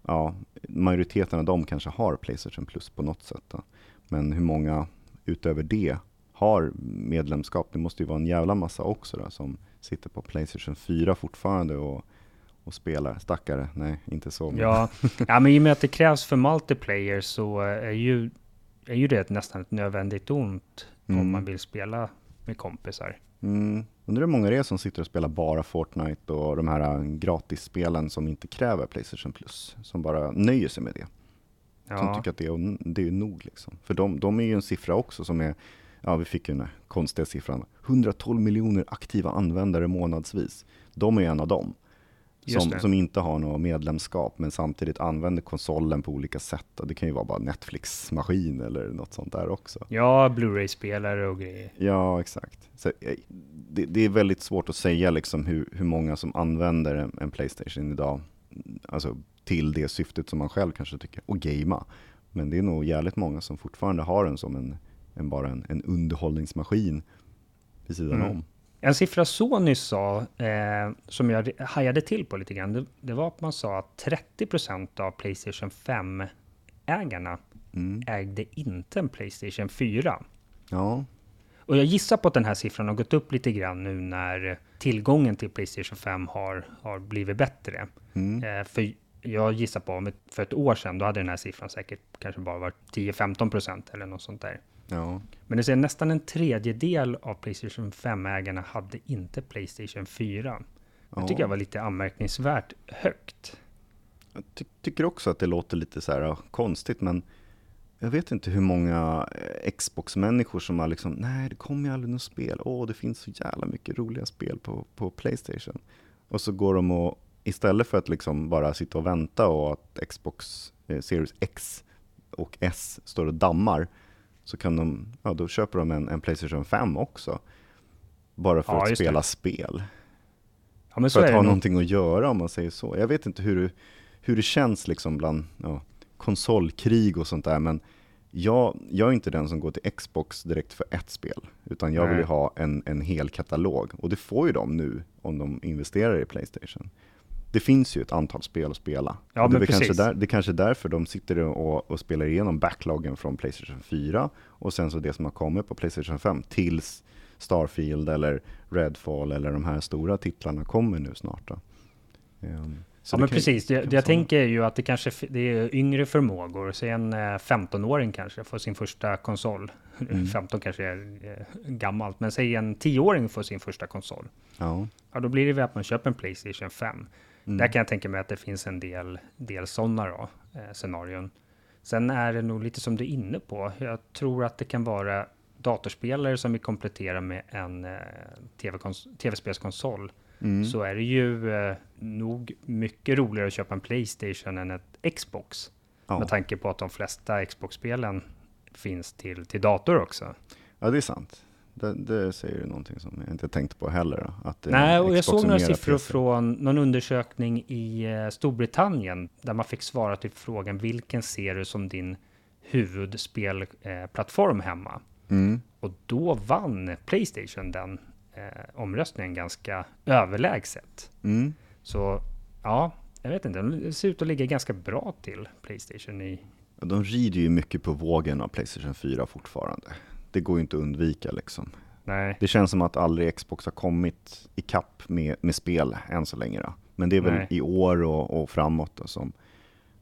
ja, majoriteten av dem kanske har Playstation Plus på något sätt. Då. Men hur många utöver det har medlemskap? Det måste ju vara en jävla massa också då, som sitter på Playstation 4 fortfarande och, och spelar. Stackare, nej, inte så. Men. Ja. ja, men i och med att det krävs för multiplayer så är ju, är ju det nästan ett nödvändigt ont mm. om man vill spela med kompisar. Mm. Undrar hur många det är som sitter och spelar bara Fortnite och de här gratisspelen som inte kräver Playstation Plus, som bara nöjer sig med det. Ja. Som tycker att det är, det är nog liksom. För de, de är ju en siffra också som är, ja vi fick ju den konstiga siffran, 112 miljoner aktiva användare månadsvis. De är en av dem. Som, som, inte har något medlemskap men samtidigt använder konsolen på olika sätt. Det kan ju vara bara Netflix-maskin eller något sånt där också. Ja, Blu-ray-spelare och grejer. Ja, exakt. Så, eh, det, det, är väldigt svårt att säga liksom hur, hur många som använder en, en Playstation idag, alltså till det syftet som man själv kanske tycker, och gamea. Men det är nog jävligt många som fortfarande har den som en, en bara en, en underhållningsmaskin vid sidan mm. om. En siffra Sony sa, eh, som jag hajade till på lite grann, det, det var att man sa att 30% av Playstation 5-ägarna mm. ägde inte en Playstation 4. Ja. Och jag gissar på att den här siffran har gått upp lite grann nu när tillgången till Playstation 5 har, har blivit bättre. Mm. Eh, för jag gissar på, om för ett år sedan, då hade den här siffran säkert kanske bara varit 10-15% eller något sånt där. Ja. Men det säger nästan en tredjedel av Playstation 5-ägarna hade inte Playstation 4. Det ja. tycker jag var lite anmärkningsvärt högt. Jag ty tycker också att det låter lite så här konstigt, men jag vet inte hur många eh, Xbox-människor som har liksom, nej det kommer ju aldrig något spel, åh det finns så jävla mycket roliga spel på, på Playstation. Och så går de och, istället för att liksom bara sitta och vänta och att Xbox eh, Series X och S står och dammar, så kan de, ja då köper de en, en Playstation 5 också. Bara för ja, att spela det. spel. Ja, för att ha någonting att göra om man säger så. Jag vet inte hur, hur det känns liksom bland ja, konsolkrig och sånt där, men jag, jag är inte den som går till Xbox direkt för ett spel, utan jag Nej. vill ju ha en, en hel katalog. Och det får ju de nu om de investerar i Playstation det finns ju ett antal spel att spela. Ja, det, är kanske där, det är kanske därför de sitter och, och, spelar igenom backloggen från Playstation 4 och sen så det som har kommit på Playstation 5 tills Starfield eller Redfall eller de här stora titlarna kommer nu snart. Um, ja, men precis. Det, det jag tänker ju att det kanske det är yngre förmågor. Så en 15-åring kanske får sin första konsol. (laughs) Mm. 15 kanske är eh, gammalt, men säg en 10-åring får sin första konsol. Ja. ja, då blir det väl att man köper en Playstation 5. Mm. Där kan jag tänka mig att det finns en del, del sådana då, eh, scenarion. Sen är det nog lite som du är inne på. Jag tror att det kan vara datorspelare som vi kompletterar med en eh, tv-spelskonsol. Mm. Så är det ju eh, nog mycket roligare att köpa en Playstation än ett Xbox. Ja. Med tanke på att de flesta Xbox-spelen finns till, till dator också. Ja, det är sant. Det, det säger någonting som jag inte tänkt på heller. Att Nej, och jag såg några siffror PC. från någon undersökning i eh, Storbritannien där man fick svara till frågan vilken ser du som din huvudspelplattform hemma? Mm. Och då vann Playstation den eh, omröstningen ganska överlägset. Mm. Så ja, jag vet inte, det ser ut att ligga ganska bra till Playstation i... De rider ju mycket på vågen av Playstation 4 fortfarande det går ju inte att undvika liksom. Nej. Det känns som att aldrig Xbox har kommit ikapp med, med spel än så länge. Då. Men det är väl Nej. i år och, och framåt då, som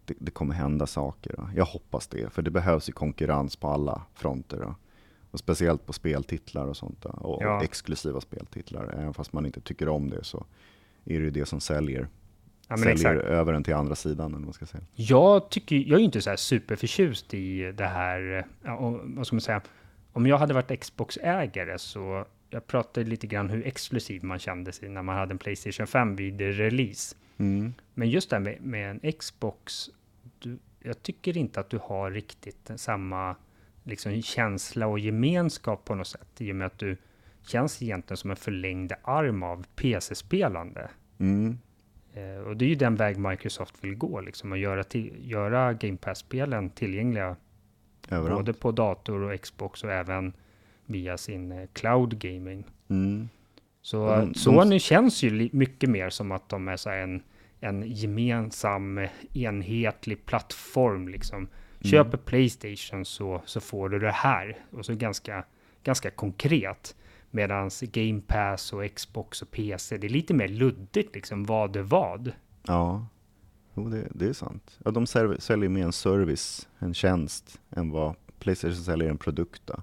det, det, kommer hända saker. Då. Jag hoppas det, för det behövs ju konkurrens på alla fronter. Då. Och speciellt på speltitlar och sånt. Och, ja. och exklusiva speltitlar. Även fast man inte tycker om det så är det ju det som säljer. Ja, säljer exakt. över den till andra sidan. Eller vad ska säga. Jag, tycker, jag är ju inte så här superförtjust i det här, vad ska man säga, om jag hade varit Xbox-ägare så jag pratade lite grann hur exklusiv man kände sig när man hade en Playstation 5 vid release. Mm. Men just det här med, med en Xbox, du, jag tycker inte att du har riktigt samma liksom, känsla och gemenskap på något sätt. I och med att du känns egentligen som en förlängd arm av PC-spelande. Mm. Eh, och det är ju den väg Microsoft vill gå, liksom, att göra, göra Game Pass-spelen tillgängliga Överallt. Både på dator och Xbox och även via sin eh, cloud gaming. Mm. Så de, Sony de... känns ju mycket mer som att de är så en, en gemensam eh, enhetlig plattform. Liksom. Mm. Köper Playstation så, så får du det här. Och så ganska, ganska konkret. Medan Game Pass och Xbox och PC, det är lite mer luddigt liksom, vad är vad. Ja. Jo, det, det är sant. Ja, de säljer mer en service, en tjänst, än vad Playstation säljer en produkt. Då,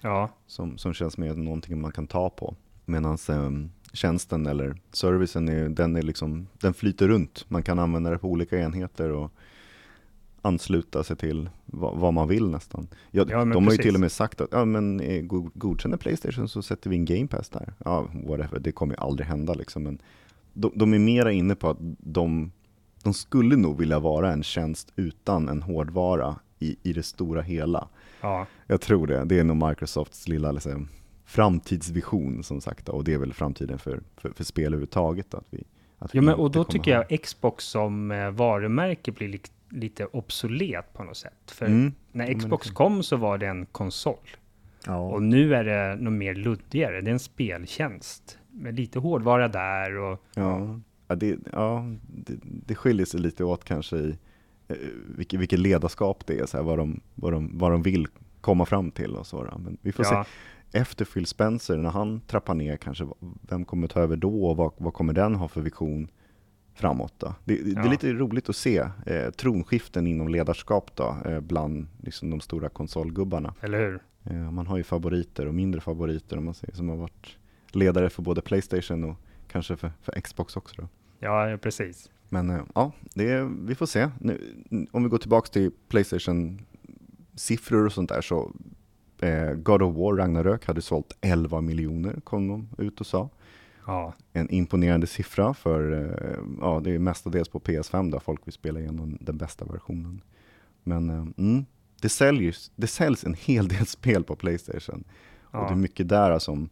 ja. som, som känns mer någonting man kan ta på. Medan um, tjänsten eller servicen, är, den, är liksom, den flyter runt. Man kan använda det på olika enheter och ansluta sig till vad, vad man vill nästan. Ja, ja de har ju till och med sagt att ja, men, godkänner Playstation så sätter vi en Game Pass där. Ja, whatever, det kommer ju aldrig hända liksom. Men de, de är mera inne på att de, de skulle nog vilja vara en tjänst utan en hårdvara i, i det stora hela. Ja. Jag tror det. Det är nog Microsofts lilla liksom, framtidsvision som sagt, och det är väl framtiden för, för, för spel överhuvudtaget. Att vi, att ja, men, och då tycker jag Xbox som eh, varumärke blir li lite obsolet på något sätt. För mm. när Xbox ja, kom så var det en konsol. Ja. Och nu är det något mer luddigare. Det är en speltjänst med lite hårdvara där och... Ja, ja, det, ja det, det skiljer sig lite åt kanske i eh, vilket, vilket ledarskap det är, så här, vad, de, vad, de, vad de vill komma fram till och så. Men vi får ja. se. Efter Phil Spencer, när han trappar ner, kanske, vem kommer ta över då och vad, vad kommer den ha för vision framåt? Då? Det, ja. det är lite roligt att se eh, tronskiften inom ledarskap då, eh, bland liksom, de stora konsolgubbarna. Eller hur? Eh, man har ju favoriter och mindre favoriter om man säger, som har varit ledare för både Playstation och kanske för, för Xbox också. Då. Ja, precis. Men eh, ja, det, vi får se. Nu, om vi går tillbaka till Playstation-siffror och sånt där så eh, God of War Ragnarök hade sålt 11 miljoner, kom de ut och sa. Ja. En imponerande siffra för, eh, ja det är mestadels på PS5 där folk vill spela igenom den bästa versionen. Men eh, mm, det, säljs, det säljs en hel del (laughs) spel på Playstation. Ja. Och det är mycket där som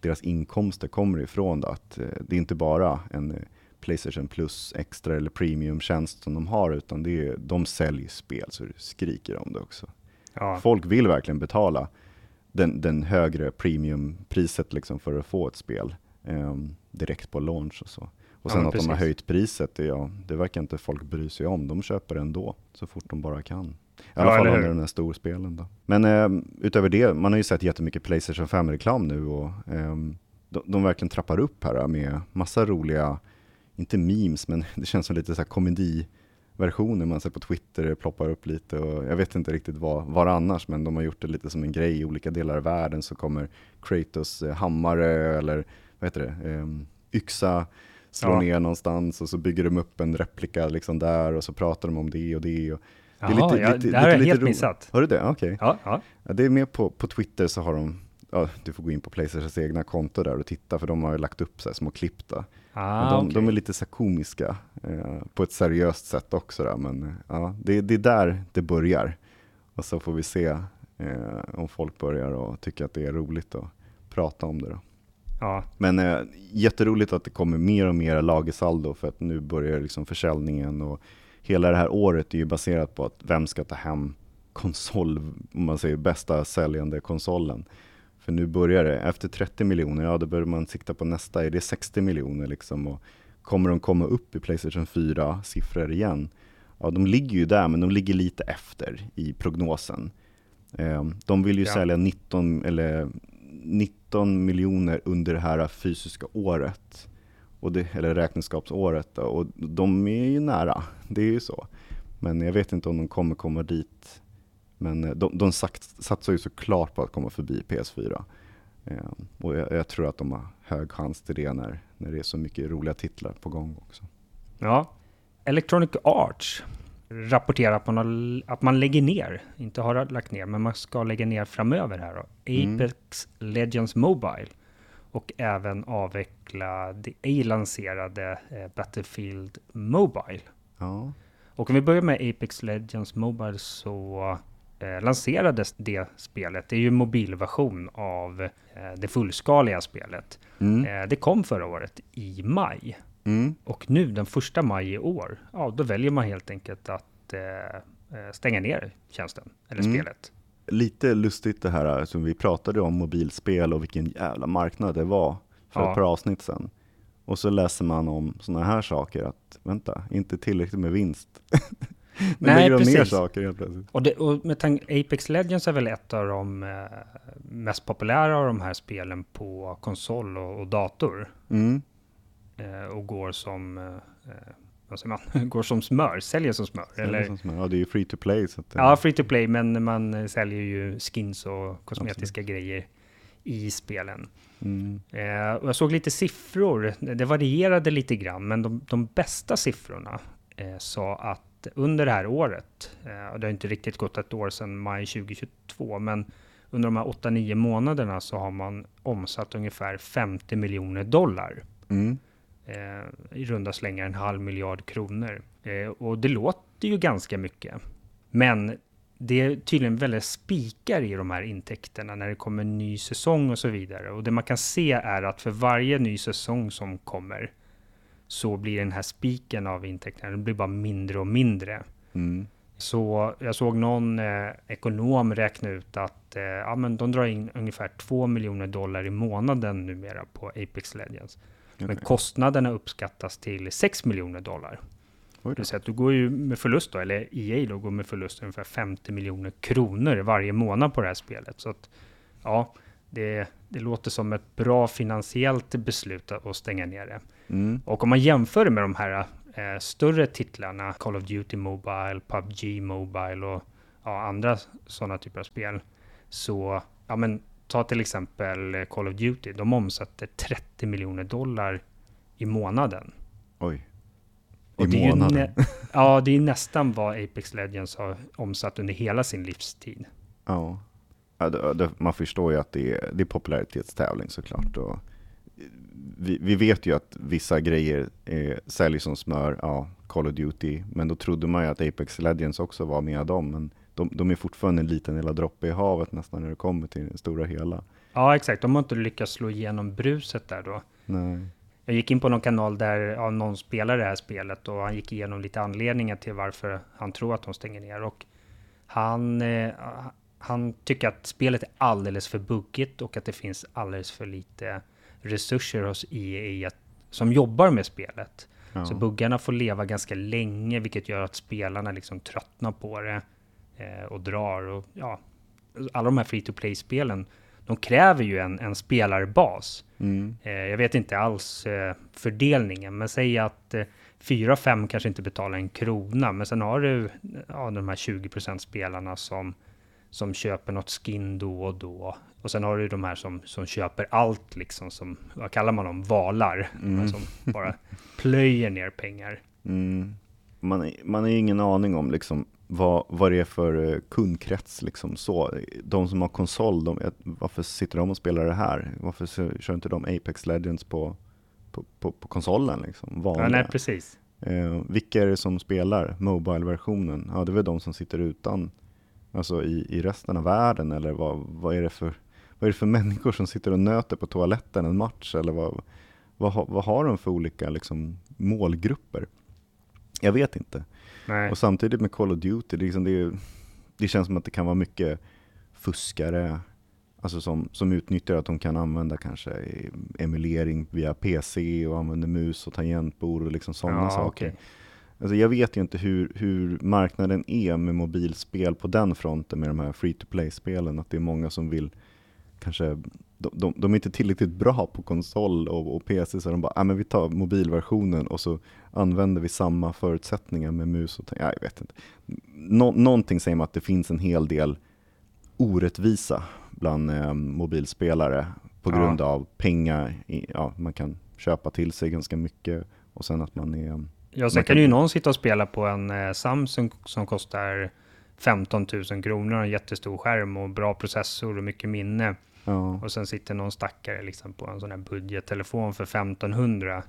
deras inkomster kommer ifrån. Då, att eh, det är inte bara en eh, Playstation Plus extra eller premium-tjänst som de har, utan det är, de säljer spel så det skriker om det också. Ja. Folk vill verkligen betala den, den högre premiumpriset liksom för att få ett spel eh, direkt på launch och så. Och sen ja, att precis. de har höjt priset, det, ja, det verkar inte folk bry sig om. De köper ändå så fort de bara kan. I alla ja, fall under de här storspelen. Då. Men eh, utöver det, man har ju sett jättemycket Playstation 5-reklam nu och eh, de, de verkligen trappar upp här med massa roliga, inte memes, men (laughs) det känns som lite så här komediversioner man ser på Twitter, det ploppar upp lite och jag vet inte riktigt vad, vad annars, men de har gjort det lite som en grej i olika delar av världen så kommer Kratos eh, hammare eller vad heter det, eh, yxa slå ja. ner någonstans och så bygger de upp en replika liksom där och så pratar de om det och det. Och det är Jaha, lite, ja, lite, det här har jag helt missat. Har du det? Okej. Okay. Ja, ja. ja, det är med på, på Twitter så har de, ja, du får gå in på Playstations egna konto där och titta för de har ju lagt upp så här små klipp där. Ah, de, okay. de, är lite så komiska eh, på ett seriöst sätt också. Där, men ja, det, det är där det börjar. Och så får vi se eh, om folk börjar och tycker att det är roligt att prata om det. Då. Ja. Men eh, jätteroligt att det kommer mer och mer lagersaldo för att nu börjar liksom försäljningen och hela det här året är ju baserat på att vem ska ta hem konsol, om man säger bästa säljande konsolen. För nu börjar det, efter 30 miljoner, ja då börjar man sikta på nästa, är det 60 miljoner liksom? Och kommer de komma upp i Playstation 4-siffror igen? Ja, de ligger ju där, men de ligger lite efter i prognosen. Eh, de vill ju ja. sälja 19, eller 19 miljoner under det här fysiska året och det, eller räkenskapsåret. Och de är ju nära, det är ju så. Men jag vet inte om de kommer komma dit. Men eh, de, de satsar ju såklart på att komma förbi PS4. Eh, och jag, jag, tror att de har hög chans till det när, när det är så mycket roliga titlar på gång också. Ja, Electronic Arts rapporterar på någon, att man lägger ner, inte har lagt ner, men man ska lägga ner framöver här då. Mm. Apex mm. Legends Mobile och även avveckla det ej lanserade eh, Battlefield Mobile. Ja. Och om vi börjar med Apex Legends Mobile så eh, lanserades det spelet. Det är ju en mobilversion av eh, det fullskaliga spelet. Mm. Eh, det kom förra året i maj. Mm. Och nu den första maj i år, ja då väljer man helt enkelt att stänga ner tjänsten, eller mm. spelet lite lustigt det här som vi pratade om mobilspel och vilken jävla marknad det var för ja. ett par avsnitt sedan. Och så läser man om sådana här saker att, vänta, inte tillräckligt med vinst. (laughs) Nu Nej, lägger de ner saker helt plötsligt. Och, det, och med tanke, Apex Legends är väl ett av de eh, mest populära av de här spelen på konsol och, och dator. Mm. Eh, och går som eh, eh vad säger man, (laughs) går som smör, säljer som smör. Säljer eller? Som smör. Ja, det är ju free to play. Så att, ja, free to play, men man säljer ju skins och kosmetiska absolut. grejer i spelen. Mm. Eh, och jag såg lite siffror, det varierade lite grann, men de, de bästa siffrorna eh, sa att under det här året, eh, och det har inte riktigt gått ett år sedan maj 2022, men under de här 8-9 månaderna så har man omsatt ungefär 50 miljoner dollar. Mm eh, i runda slängar en halv miljard kronor. Eh, och det låter ju ganska mycket. Men det är tydligen väldigt spikar i de här intäkterna när det kommer en ny säsong och så vidare. Och det man kan se är att för varje ny säsong som kommer så blir den här spiken av intäkterna, den blir bara mindre och mindre. Mm. Så jag såg någon eh, ekonom räkna ut att eh, ja, men de drar in ungefär 2 miljoner dollar i månaden numera på Apex Legends. Okay. Men kostnaderna uppskattas till 6 miljoner dollar. Det vill säga att du går ju med förlust då, eller EA då går med förlust ungefär 50 miljoner kronor varje månad på det här spelet. Så att ja, det, det låter som ett bra finansiellt beslut att stänga ner det. Mm. Och om man jämför det med de här eh, större titlarna, Call of Duty Mobile, PubG Mobile och ja, andra sådana typer av spel, så ja, men, ta till exempel Call of Duty, de omsätter 30 miljoner dollar i månaden. Oj. I det månaden? (laughs) ja, det är nästan vad Apex Legends har omsatt under hela sin livstid. Ja, man förstår ju att det är, det är popularitetstävling såklart. Och vi, vi, vet ju att vissa grejer eh, säljer som smör, ja, Call of Duty, men då trodde man ju att Apex Legends också var med dem, men de, de är fortfarande en liten lilla droppe i havet nästan när det kommer till det stora hela. Ja, exakt. De har inte lyckats slå igenom bruset där då. Nej. Jag gick in på någon kanal där ja, någon spelar det här spelet och han gick igenom lite anledningar till varför han tror att de stänger ner. Och han, eh, han tycker att spelet är alldeles för buggigt och att det finns alldeles för lite resurser hos EA som jobbar med spelet. Ja. Så buggarna får leva ganska länge, vilket gör att spelarna liksom tröttnar på det eh, och drar. Och, ja, alla de här free to play-spelen, de kräver ju en, en spelarbas. Mm. Eh, jag vet inte alls eh, fördelningen, men säg att eh, 4-5 kanske inte betalar en krona, men sen har du ja, de här 20% spelarna som som köper något skin då och då. Och sen har du de här som, som köper allt, liksom, som, vad kallar man dem, valar. Mm. Som bara plöjer ner pengar. Mm. Man, man har ju ingen aning om liksom, vad, vad det är för eh, kundkrets. Liksom, så. De som har konsol, de, varför sitter de och spelar det här? Varför kör inte de Apex Legends på, på, på, på konsolen? Liksom, Ja, nej, precis. Eh, vilka är det som spelar Mobile-versionen? Ja, det är väl de som sitter utan Alltså i, i resten av världen eller vad, vad, är det för, vad är det för människor som sitter och nöter på toaletten en match? Eller vad, vad, vad har de för olika liksom, målgrupper? Jag vet inte. Nej. Och samtidigt med Call of Duty, det, liksom, det, det känns som att det kan vara mycket fuskare alltså som, som utnyttjar att de kan använda kanske emulering via PC och använder mus och tangentbord och liksom sådana ja, saker. Okay. Alltså jag vet ju inte hur, hur marknaden är med mobilspel på den fronten med de här free to play-spelen. Att det är många som vill kanske, de, de, de är inte tillräckligt bra på konsol och, och PC så de bara, ah, men vi tar mobilversionen och så använder vi samma förutsättningar med mus och ja, jag vet inte. Nå, någonting säger mig att det finns en hel del orättvisa bland eh, mobilspelare på grund ja. av pengar. Ja, man kan köpa till sig ganska mycket och sen att man är Ja, sen kan ju någon sitta och spela på en eh, Samsung som kostar 15 000 kronor, en jättestor skärm och bra processor och mycket minne. Ja. Och sen sitter någon stackare liksom på en sån här budgettelefon för 1500.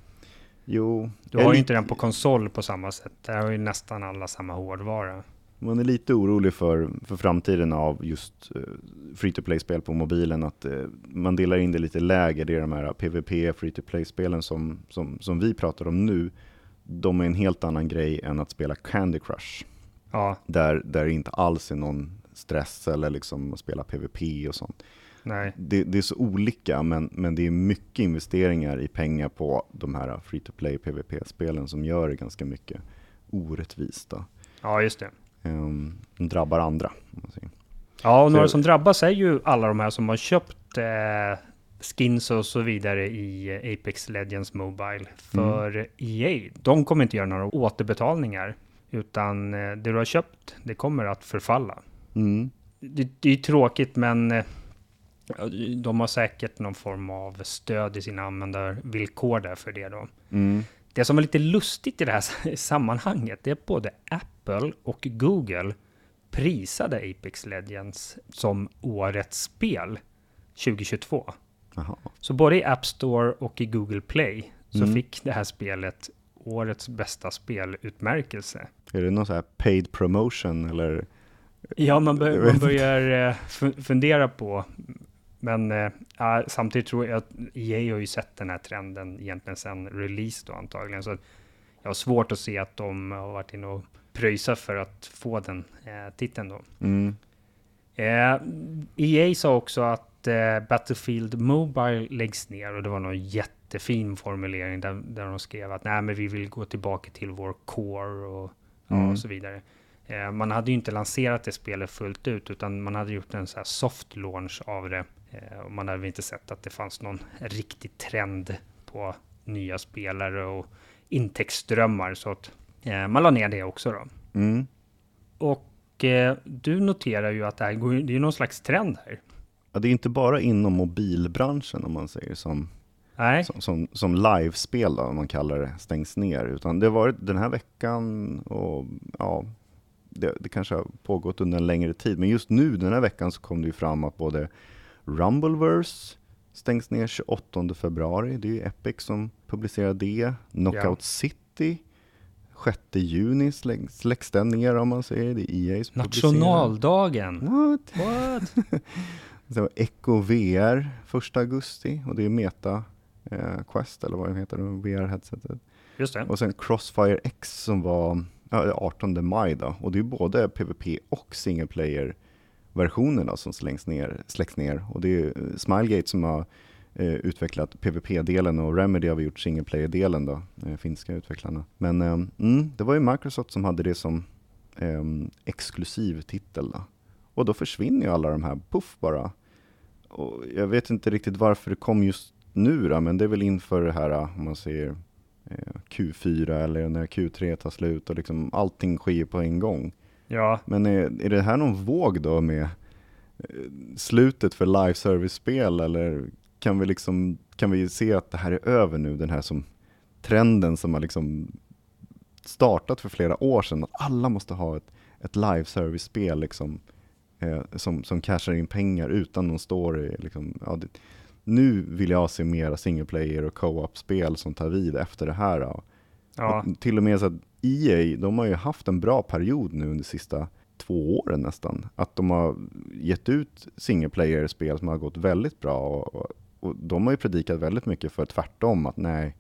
Jo. Du har ju inte den på konsol på samma sätt. Där har ju nästan alla samma hårdvara. Man är lite orolig för, för framtiden av just uh, free to play-spel på mobilen. Att uh, man delar in det lite lägre. Det är de här PVP, free to play-spelen som, som, som vi pratar om nu de är en helt annan grej än att spela Candy Crush. Ja. Där, där det inte alls är någon stress eller liksom att spela PVP och sånt. Nej. Det, det, är så olika, men, men det är mycket investeringar i pengar på de här free to play PVP-spelen som gör det ganska mycket orättvist. Ja, just det. Um, de drabbar andra. Ja, och några som drabbas är ju alla de här som har köpt eh, skins och så vidare i Apex Legends Mobile. För mm. EA, de kommer inte göra några återbetalningar. Utan eh, det du har köpt, det kommer att förfalla. Mm. Det, det är tråkigt, men eh, de har säkert någon form av stöd i sina användarvillkor där för det då. Mm. Det som är lite lustigt i det här (laughs) sammanhanget, det är att både Apple och Google prisade Apex Legends som årets spel 2022. Aha. Så både i App Store och i Google Play så mm. fick det här spelet årets bästa spelutmärkelse. Är det någon så här paid promotion eller? Ja, man, bör, man börjar eh, fundera på, men äh, samtidigt tror jag att EA har ju sett den här trenden egentligen sedan release då antagligen, så jag har svårt att se att de har varit inne och pröjsat för att få den äh, titeln då. Mm. Eh, EA sa också att eh, Battlefield Mobile läggs ner och det var någon jättefin formulering där, där de skrev att nej, men vi vill gå tillbaka till vår core och, mm. och så vidare. Eh, man hade ju inte lanserat det spelet fullt ut utan man hade gjort en så här soft launch av det. Eh, och man hade inte sett att det fanns någon riktig trend på nya spelare och intäktsströmmar så att man la ner det också då. Mm. Och du noterar ju att det, här går, det är någon slags trend här. Ja, det är inte bara inom mobilbranschen om man säger som, Nej. som, som, som livespel, då, om man kallar det, stängs ner. Utan det har varit den här veckan och ja, det, det, kanske har pågått under en längre tid. Men just nu den här veckan så kom det ju fram att både Rumbleverse stängs ner 28 februari. Det är ju Epic som publicerar det. Knockout ja. City 6 juni släcks den ner om man säger. Det är EA som Nationaldagen! What? What? (laughs) så Echo VR 1 augusti och det är Meta eh, Quest eller vad det heter, VR-headsetet. Just det. Och sen Crossfire X som var ja, 18 maj då. Och det är både PVP och single player versionerna som slängs ner, släcks ner. Och det är Smilegate som har eh, utvecklat PVP-delen och Remedy har vi gjort single player-delen då, eh, finska utvecklarna. Men eh, mm, det var ju Microsoft som hade det som eh, exklusiv titel då. Och då försvinner ju alla de här, puff bara. Och jag vet inte riktigt varför det kom just nu då, men det är väl inför det här, om man säger eh, Q4 eller när Q3 tar slut och liksom allting sker på en gång. Ja. Men är, är det här någon våg då med eh, slutet för live service-spel eller kan vi, liksom, kan vi se att det här är över nu, den här som, trenden som har liksom startat för flera år sedan, att alla måste ha ett, ett live service-spel liksom, eh, som, som cashar in pengar utan någon story. Liksom, ja, det, nu vill jag se mera single player och co-op-spel som tar vid efter det här. Ja. till och med så att EA, de har ju haft en bra period nu under de sista två åren nästan. Att de har gett ut single player-spel som har gått väldigt bra och, och och de har ju predikat väldigt mycket för tvärtom, att nej,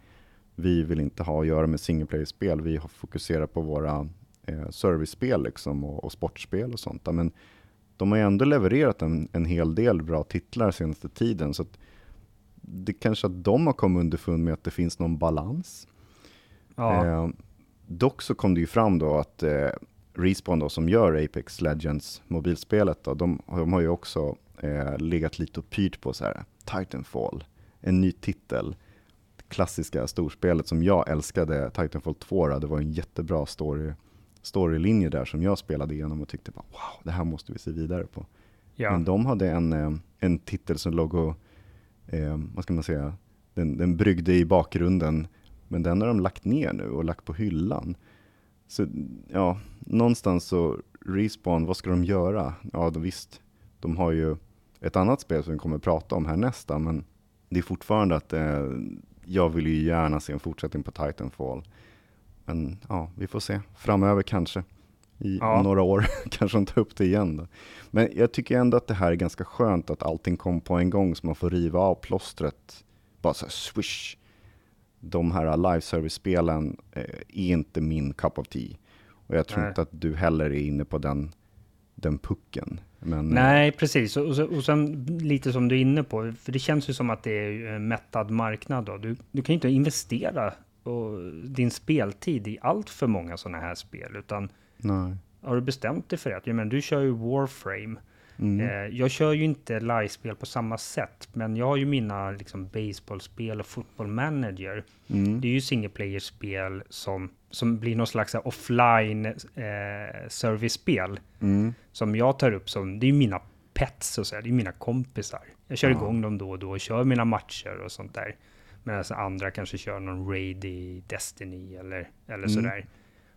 vi vill inte ha att göra med single player-spel, vi har fokuserat på våra eh, service-spel liksom och, och, sportspel och sånt. Men de har ju ändå levererat en, en hel del bra titlar senaste tiden, så det kanske att de har kommit underfund med att det finns någon balans. Ja. Eh, dock så kom det ju fram då att eh, Respawn då, som gör Apex Legends mobilspelet, då, de, de har ju också eh, legat lite och pyrt på så här, Titanfall, en ny titel, klassiska storspelet som jag älskade, Titanfall 2, det var en jättebra story, storylinje där som jag spelade igenom och tyckte bara, wow, det här måste vi se vidare på. Ja. Men de hade en, eh, en titel som låg och, eh, vad ska man säga, den, den bryggde i bakgrunden, men den har de lagt ner nu och lagt på hyllan. Så ja, någonstans så, Respawn, vad ska de göra? Ja, visst, de har ju ett annat spel som vi kommer att prata om här nästa, men det är fortfarande att eh, jag vill ju gärna se en fortsättning på Titanfall. Men ja, vi får se. Framöver kanske. I ja. några år (laughs) kanske de tar upp det igen. Då. Men jag tycker ändå att det här är ganska skönt att allting kom på en gång så man får riva av plåstret. Bara så här swish. De här live service-spelen eh, är inte min cup of tea. Och jag tror Nej. inte att du heller är inne på den, den pucken. Men, eh, Nej, precis. Och, och sen lite som du är inne på, för det känns ju som att det är en mättad marknad. Då. Du, du kan ju inte investera och din speltid i allt för många sådana här spel, utan Nej. har du bestämt dig för det, ja, men du kör ju Warframe. Mm. Eh, jag kör ju inte live-spel på samma sätt, men jag har ju mina liksom, baseballspel och football manager. Mm. Det är ju single player-spel som som blir någon slags offline eh, service-spel. Mm. Som jag tar upp som, det är mina pets och så här, det är mina kompisar. Jag kör ja. igång dem då och då och kör mina matcher och sånt där. Medan andra kanske kör någon raid i Destiny eller, eller mm. sådär.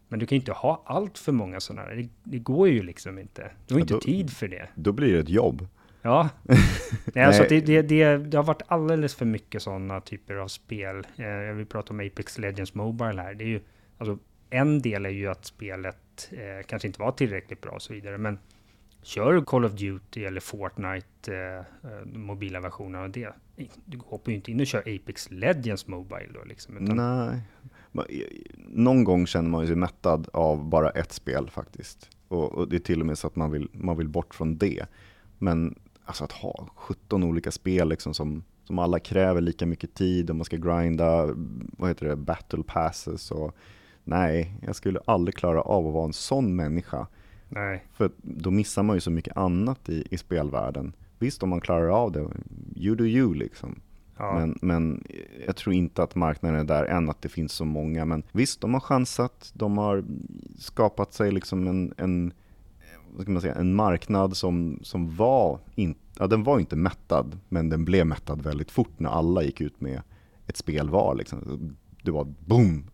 Men du kan ju inte ha allt för många sådana. Det, det går ju liksom inte. Du har ja, inte då, tid för det. Då blir det ett jobb. Ja, (laughs) Nej, alltså det, det, det, det, har varit alldeles för mycket sådana typer av spel. Eh, jag vill prata om Apex Legends Mobile här. Det är ju, alltså, en del är ju att spelet eh, kanske inte var tillräckligt bra och så vidare, men kör Call of Duty eller Fortnite, eh, eh, mobila versioner av det. Du hoppar ju inte in och kör Apex Legends Mobile då liksom. Utan... Nej, någon gång känner man sig mättad av bara ett spel faktiskt. Och, och, det är till och med så att man vill, man vill bort från det. Men alltså att ha 17 olika spel liksom som, som alla kräver lika mycket tid och man ska grinda, vad heter det, battle passes och nej, jag skulle aldrig klara av att vara en sån människa. Nej. För då missar man ju så mycket annat i, i spelvärlden. Visst, om man klarar av det, you do you liksom. Ja. Men, men jag tror inte att marknaden är där än, att det finns så många. Men visst, de har chansat, de har skapat sig liksom en, en vad man säga, en marknad som, som var, in, ja, den var inte mättad, men den blev mättad väldigt fort när alla gick ut med ett spel var. Liksom. Det var boom!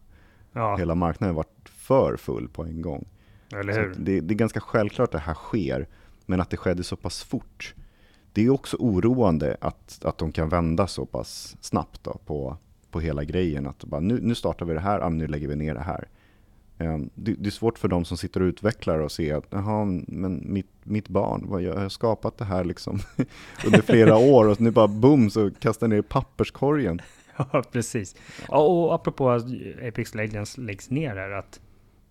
Ja. Hela marknaden var för full på en gång. Eller hur? Det, det, är ganska självklart att det här sker, men att det skedde så pass fort. Det är också oroande att, att de kan vända så pass snabbt då på, på hela grejen. Att bara, nu, nu startar vi det här, nu lägger vi ner det här. Ehm, det, är svårt för de som sitter och utvecklar och ser att Jaha, men mitt, mitt barn, vad, jag har skapat det här liksom (laughs) under flera (laughs) år och nu bara boom så kastar ner i papperskorgen. (laughs) Ja, precis. Ja, och apropå att Apex Legends läggs ner här, att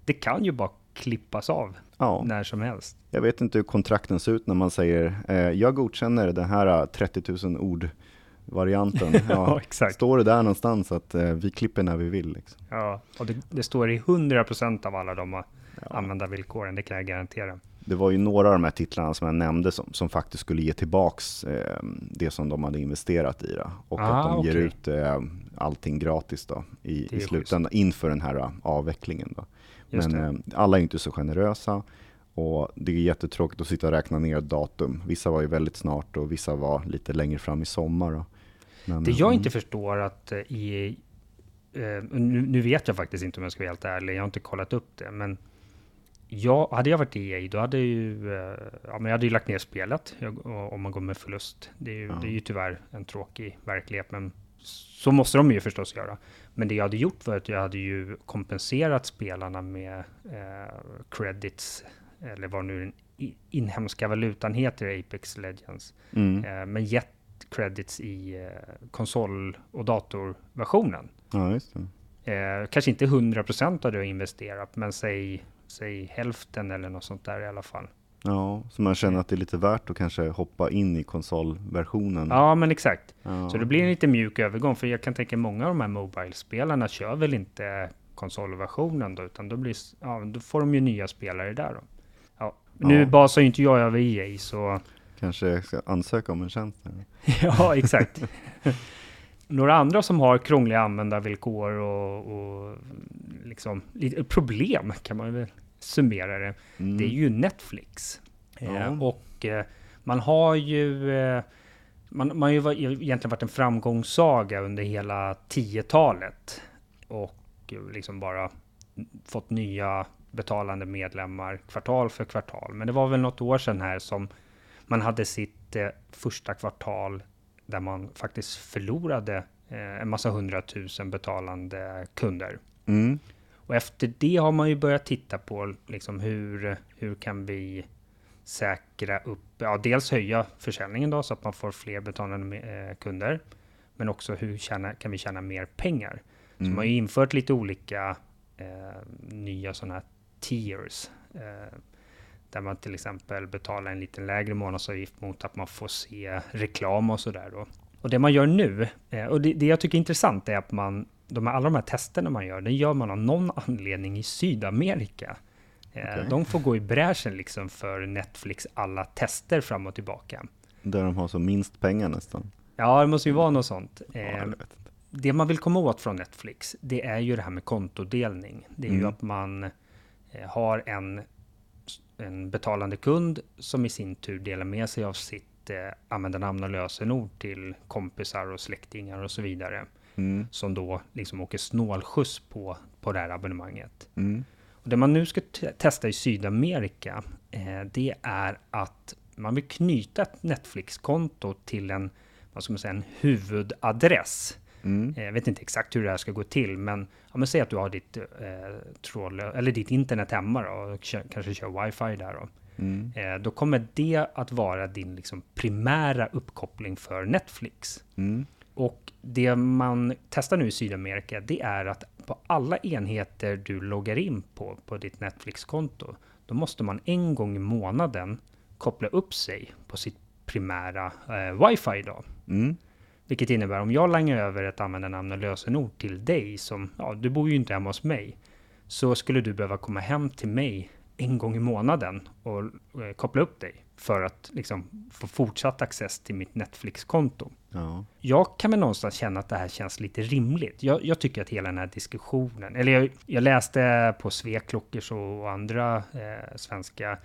det kan ju bara klippas av ja. när som helst. Jag vet inte hur kontrakten ser ut när man säger eh, jag godkänner den här 30 000 ord varianten. Ja, ja. Står det där någonstans att eh, vi klipper när vi vill. Liksom. Ja, och det, det står i 100% av alla de ja. användarvillkoren, det kan jag garantera. Det var ju några av de här titlarna som jag nämnde som, som faktiskt skulle ge tillbaks eh, det som de hade investerat i. Då. Och ah, att de okay. ger ut eh, allting gratis då, i, i slutändan inför den här uh, avvecklingen. Då. Men eh, alla är inte så generösa. Och det är jättetråkigt att sitta och räkna ner datum. Vissa var ju väldigt snart och vissa var lite längre fram i sommar. Men, det jag mm. inte förstår att i eh, nu, nu, vet jag faktiskt inte om jag ska vara helt ärlig, jag har inte kollat upp det, men jag, hade jag varit i EA, då hade, ju, eh, ja, men jag hade ju lagt ner spelet jag, om man går med förlust. Det är, ju, ja. det är ju tyvärr en tråkig verklighet, men så måste de ju förstås göra. Men det jag hade gjort var att jag hade ju kompenserat spelarna med eh, credits, eller vad nu den inhemska valutan heter, Apex Legends. Mm. Eh, men gett credits i eh, konsol och datorversionen. Ja, just det. Eh, kanske inte 100% av det jag investerat, men säg, säg hälften eller något sånt där i alla fall. Ja, så man känner att det är lite värt att kanske hoppa in i konsolversionen. Ja, men exakt. Ja. Så det blir en lite mjuk övergång, för jag kan tänka många av de här Mobile-spelarna kör väl inte konsolversionen då, utan då, blir, ja, då får de ju nya spelare där då. Ja. Nu ja. basar ju inte jag över EA, så Kanske ska ansöka om en tjänst? (laughs) ja, exakt. (laughs) Några andra som har krångliga användarvillkor och, och liksom, problem kan man väl summera det. Mm. Det är ju Netflix. Ja. Eh, och eh, man har ju eh, man, man har ju egentligen varit en framgångssaga under hela 10-talet. Och liksom bara fått nya betalande medlemmar kvartal för kvartal. Men det var väl något år sedan här som man hade sitt eh, första kvartal där man faktiskt förlorade eh, en massa hundratusen betalande kunder. Mm. Och efter det har man ju börjat titta på liksom hur, hur kan vi säkra upp, ja dels höja försäljningen då så att man får fler betalande eh, kunder. Men också hur tjäna, kan vi tjäna mer pengar? Mm. Så man har ju infört lite olika eh, nya sådana här tiers. Eh, där man till exempel betalar en lite lägre månadsavgift mot att man får se reklam och sådär då. Och det man gör nu, eh, och det, det jag tycker är intressant är att man, de här, alla de här testerna man gör, det gör man av någon anledning i Sydamerika. Eh, okay. De får gå i bräschen liksom för Netflix alla tester fram och tillbaka. Där de har så minst pengar nästan. Ja, det måste ju vara något sånt. Ja, det man vill komma åt från Netflix, det är ju det här med kontodelning. Det är mm. ju att man har en en betalande kund som i sin tur delar med sig av sitt eh, användarnamn och lösenord till kompisar och släktingar och så vidare. Mm. Som då liksom åker snålskjuts på, på det här abonnemanget. Mm. Och det man nu ska testa i Sydamerika, eh, det är att man vill knyta ett Netflix-konto till en, vad ska man säga, en huvudadress. Mm. Eh, jag vet inte exakt hur det här ska gå till, men ja, säg att du har ditt, eh, tråd, eller ditt internet hemma då, och kanske kör wifi där. Då. Mm. Eh, då kommer det att vara din liksom, primära uppkoppling för Netflix. Mm. Och det man testar nu i Sydamerika, det är att på alla enheter du loggar in på, på ditt Netflix-konto, då måste man en gång i månaden koppla upp sig på sitt primära eh, wifi då. Mm. Vilket innebär om jag langar över ett användarnamn och lösenord till dig som, ja, du bor ju inte hemma hos mig, så skulle du behöva komma hem till mig en gång i månaden och eh, koppla upp dig för att liksom få fortsatt access till mitt Netflix-konto. Ja. Jag kan väl någonstans känna att det här känns lite rimligt. Jag, jag tycker att hela den här diskussionen, eller jag, jag läste på Sveklockers och andra eh, svenska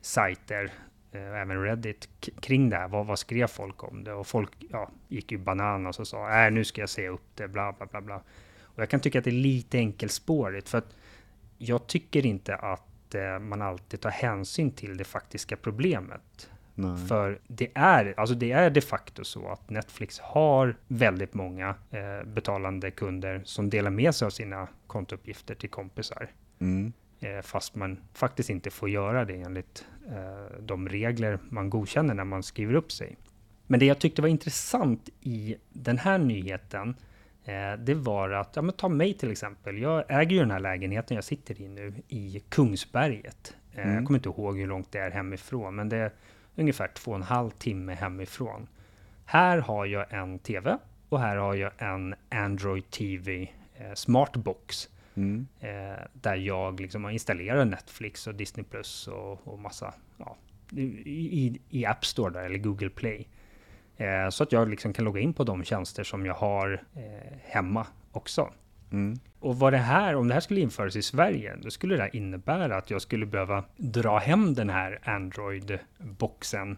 sajter, eh, även Reddit, kring det här. Vad, vad skrev folk om det? Och folk ja, gick ju bananas och sa, äh, nu ska jag se upp det, bla bla bla bla. Och jag kan tycka att det är lite enkelspårigt, för att jag tycker inte att man alltid tar hänsyn till det faktiska problemet. Nej. För det är, alltså det är de facto så att Netflix har väldigt många eh, betalande kunder som delar med sig av sina kontouppgifter till kompisar. Mm. Eh, fast man faktiskt inte får göra det enligt eh, de regler man godkänner när man skriver upp sig. Men det jag tyckte var intressant i den här nyheten Eh, det var att, ja men ta mig till exempel. Jag äger ju den här lägenheten jag sitter i nu i Kungsberget. Eh, mm. Jag kommer inte ihåg hur långt det är hemifrån, men det är ungefär två och en halv timme hemifrån. Här har jag en TV och här har jag en Android TV eh, Smartbox. Mm. Eh, där jag liksom har installerat Netflix och Disney Plus och, och massa, ja, i, i App Store där, eller Google Play. Eh, så att jag liksom kan logga in på de tjänster som jag har eh, hemma också. Mm. Och vad det här, om det här skulle införas i Sverige, då skulle det innebära att jag skulle behöva dra hem den här Android-boxen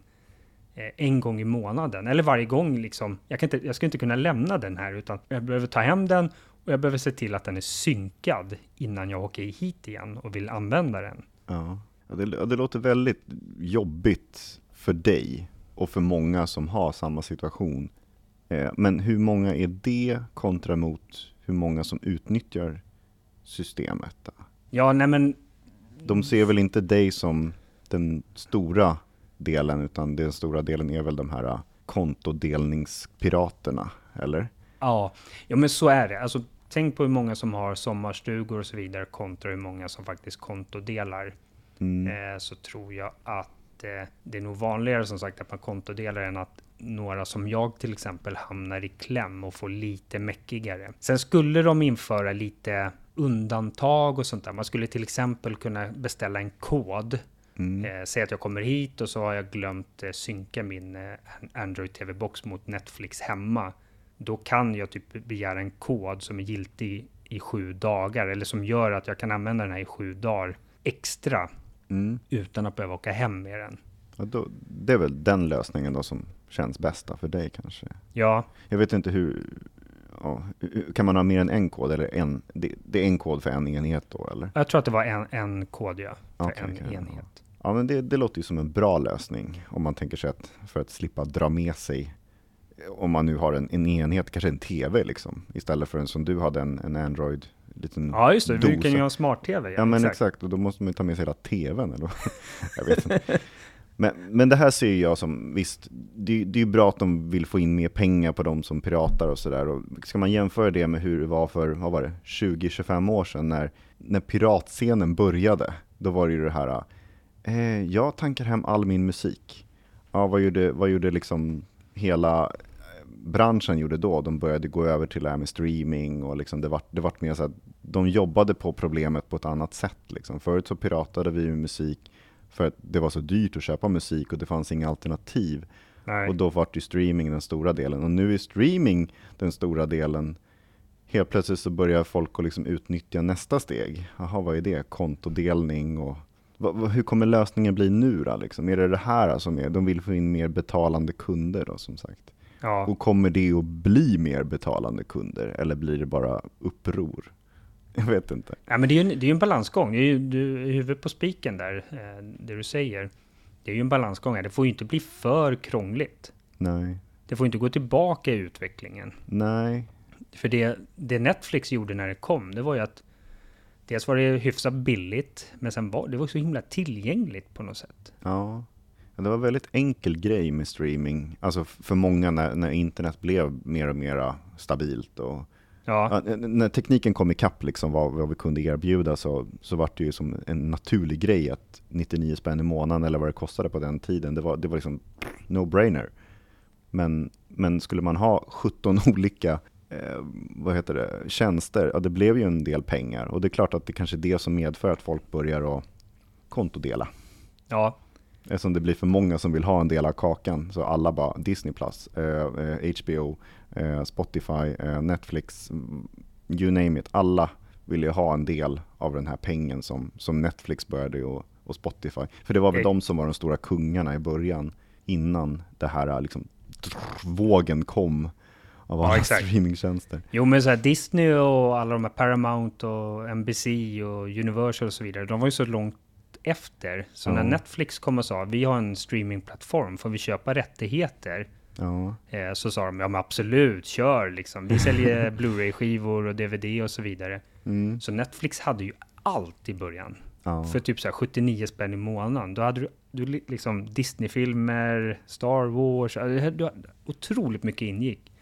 eh, en gång i månaden, eller varje gång liksom. Jag, kan inte, jag ska inte kunna lämna den här, utan jag behöver ta hem den och jag behöver se till att den är synkad innan jag åker hit igen och vill använda den. Ja, det, det låter väldigt jobbigt för dig och för många som har samma situation. Eh, men hur många är det kontra mot hur många som utnyttjar systemet? Ja, nej men... De ser väl inte dig som den stora delen, utan den stora delen är väl de här eh, kontodelningspiraterna, eller? Ja, ja men så är det. Alltså, tänk på hur många som har sommarstugor och så vidare kontra hur många som faktiskt kontodelar. Mm. Eh, så tror jag att det är nog vanligare som sagt att man kontodelar än att några som jag till exempel hamnar i kläm och får lite mäckigare. Sen skulle de införa lite undantag och sånt där. Man skulle till exempel kunna beställa en kod. Mm. Eh, säg att jag kommer hit och så har jag glömt eh, synka min eh, Android TV-box mot Netflix hemma. Då kan jag typ begära en kod som är giltig i sju dagar eller som gör att jag kan använda den här i sju dagar extra mm. utan att behöva åka hem med den. Ja, då, det är väl den lösningen då som känns bästa för dig kanske? Ja. Jag vet inte hur, ja, kan man ha mer än en kod eller en, det, det, är en kod för en enhet då eller? Jag tror att det var en, en kod ja, för okay, en okay, enhet. Ja. ja men det, det, låter ju som en bra lösning om man tänker sig att för att slippa dra med sig om man nu har en, en enhet, kanske en TV liksom, istället för en som du hade en, en Android liten Ja, just det. Du kan ju ha en smart-tv. Ja, ja, men exakt. exakt. Och då måste man ju ta med sig hela TVn. Eller? (laughs) jag vet inte. Men, men det här ser jag som, visst, det, det är ju bra att de vill få in mer pengar på de som piratar och sådär. Ska man jämföra det med hur det var för, vad var det, 20-25 år sedan när, när piratscenen började. Då var det ju det här, eh, jag tankar hem all min musik. Ja, vad gjorde, vad gjorde liksom hela branschen gjorde då. De började gå över till det här med streaming och liksom det vart det var mer så att de jobbade på problemet på ett annat sätt. Liksom. Förut så piratade vi musik för att det var så dyrt att köpa musik och det fanns inga alternativ. Nej. Och då var ju streaming den stora delen. Och nu är streaming den stora delen. Helt plötsligt så börjar folk att liksom utnyttja nästa steg. Jaha, vad är det? Kontodelning och hur kommer lösningen bli nu då? Liksom? Är det det här som är, de vill få in mer betalande kunder då som sagt? Ja. Och kommer det att bli mer betalande kunder eller blir det bara uppror? Jag vet inte. Ja, men det är ju en, det är en balansgång. Det är ju du, huvudet på spiken där, eh, det du säger. det är ju en balansgång. Det får ju inte bli för krångligt. Nej. Det får inte gå tillbaka i utvecklingen. Nej. För det, det Netflix gjorde när det kom, det var ju att dels var det hyfsat billigt, men sen var det var så himla tillgängligt på något sätt. Ja. Det var en väldigt enkel grej med streaming, alltså för många när, när internet blev mer och mer stabilt och Ja. När tekniken kom ikapp liksom vad, vad vi kunde erbjuda så, så var det ju som en naturlig grej att 99 spänn i månaden eller vad det kostade på den tiden, det var, det var liksom no-brainer. Men, men skulle man ha 17 (laughs) olika eh, vad heter det, tjänster, ja det blev ju en del pengar. Och det är klart att det kanske är det som medför att folk börjar att kontodela. Ja. Eftersom det blir för många som vill ha en del av kakan, så alla bara Disney+, Plus, eh, eh, HBO, eh, Spotify, eh, Netflix, mm, you name it. Alla vill ju ha en del av den här pengen som, som Netflix började och, och Spotify. För det var väl Eh. de som var de stora kungarna i början, innan det här liksom, vågen kom av Ja, alla exakt. streamingtjänster. Jo, men så här, Disney och alla de här Paramount och NBC och Universal och så vidare, de var ju så långt efter. Så Ja. när Netflix kom och sa vi har en streamingplattform, får vi köpa rättigheter? Ja, Eh, så sa de ja men absolut, kör liksom. Vi säljer (laughs) Blu-ray-skivor och DVD och så vidare. mm, Så Netflix hade ju allt i början. ja. För typ så här 79 spänn i månaden. Då hade du, du li- liksom Disney-filmer, Star Wars, det- du, otroligt mycket ingick.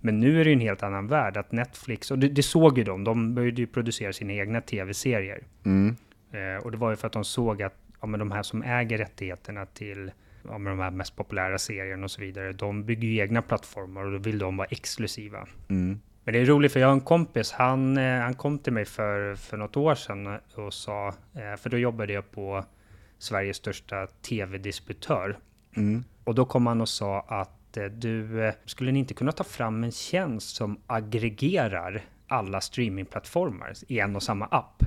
Men nu är det ju en helt annan värld, att Netflix, och det, det såg ju de, de började ju producera sina egna tv-serier. Mm, och det var ju för att de såg att ja, men de här som äger rättigheterna till ja, men de här mest populära serierna och så vidare, de bygger ju egna plattformar och då vill de vara exklusiva. mm, Men det är roligt för jag har en kompis, han, eh, han kom till mig för, för något år sedan och sa, eh, för då jobbade jag på Sveriges största tv-distributör. mm. Och då kom han och sa att eh, du, eh, skulle ni inte kunna ta fram en tjänst som aggregerar alla streamingplattformar i en och samma app?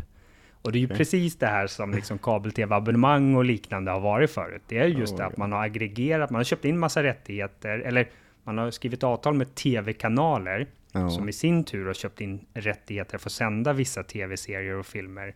Och det är ju Okej. precis det här som liksom kabel-tv-abonnemang och liknande har varit förut. Det är just Oh, det att man har aggregerat, man har köpt in massa rättigheter, eller man har skrivit avtal med tv-kanaler Ja. som i sin tur har köpt in rättigheter för att sända vissa tv-serier och filmer.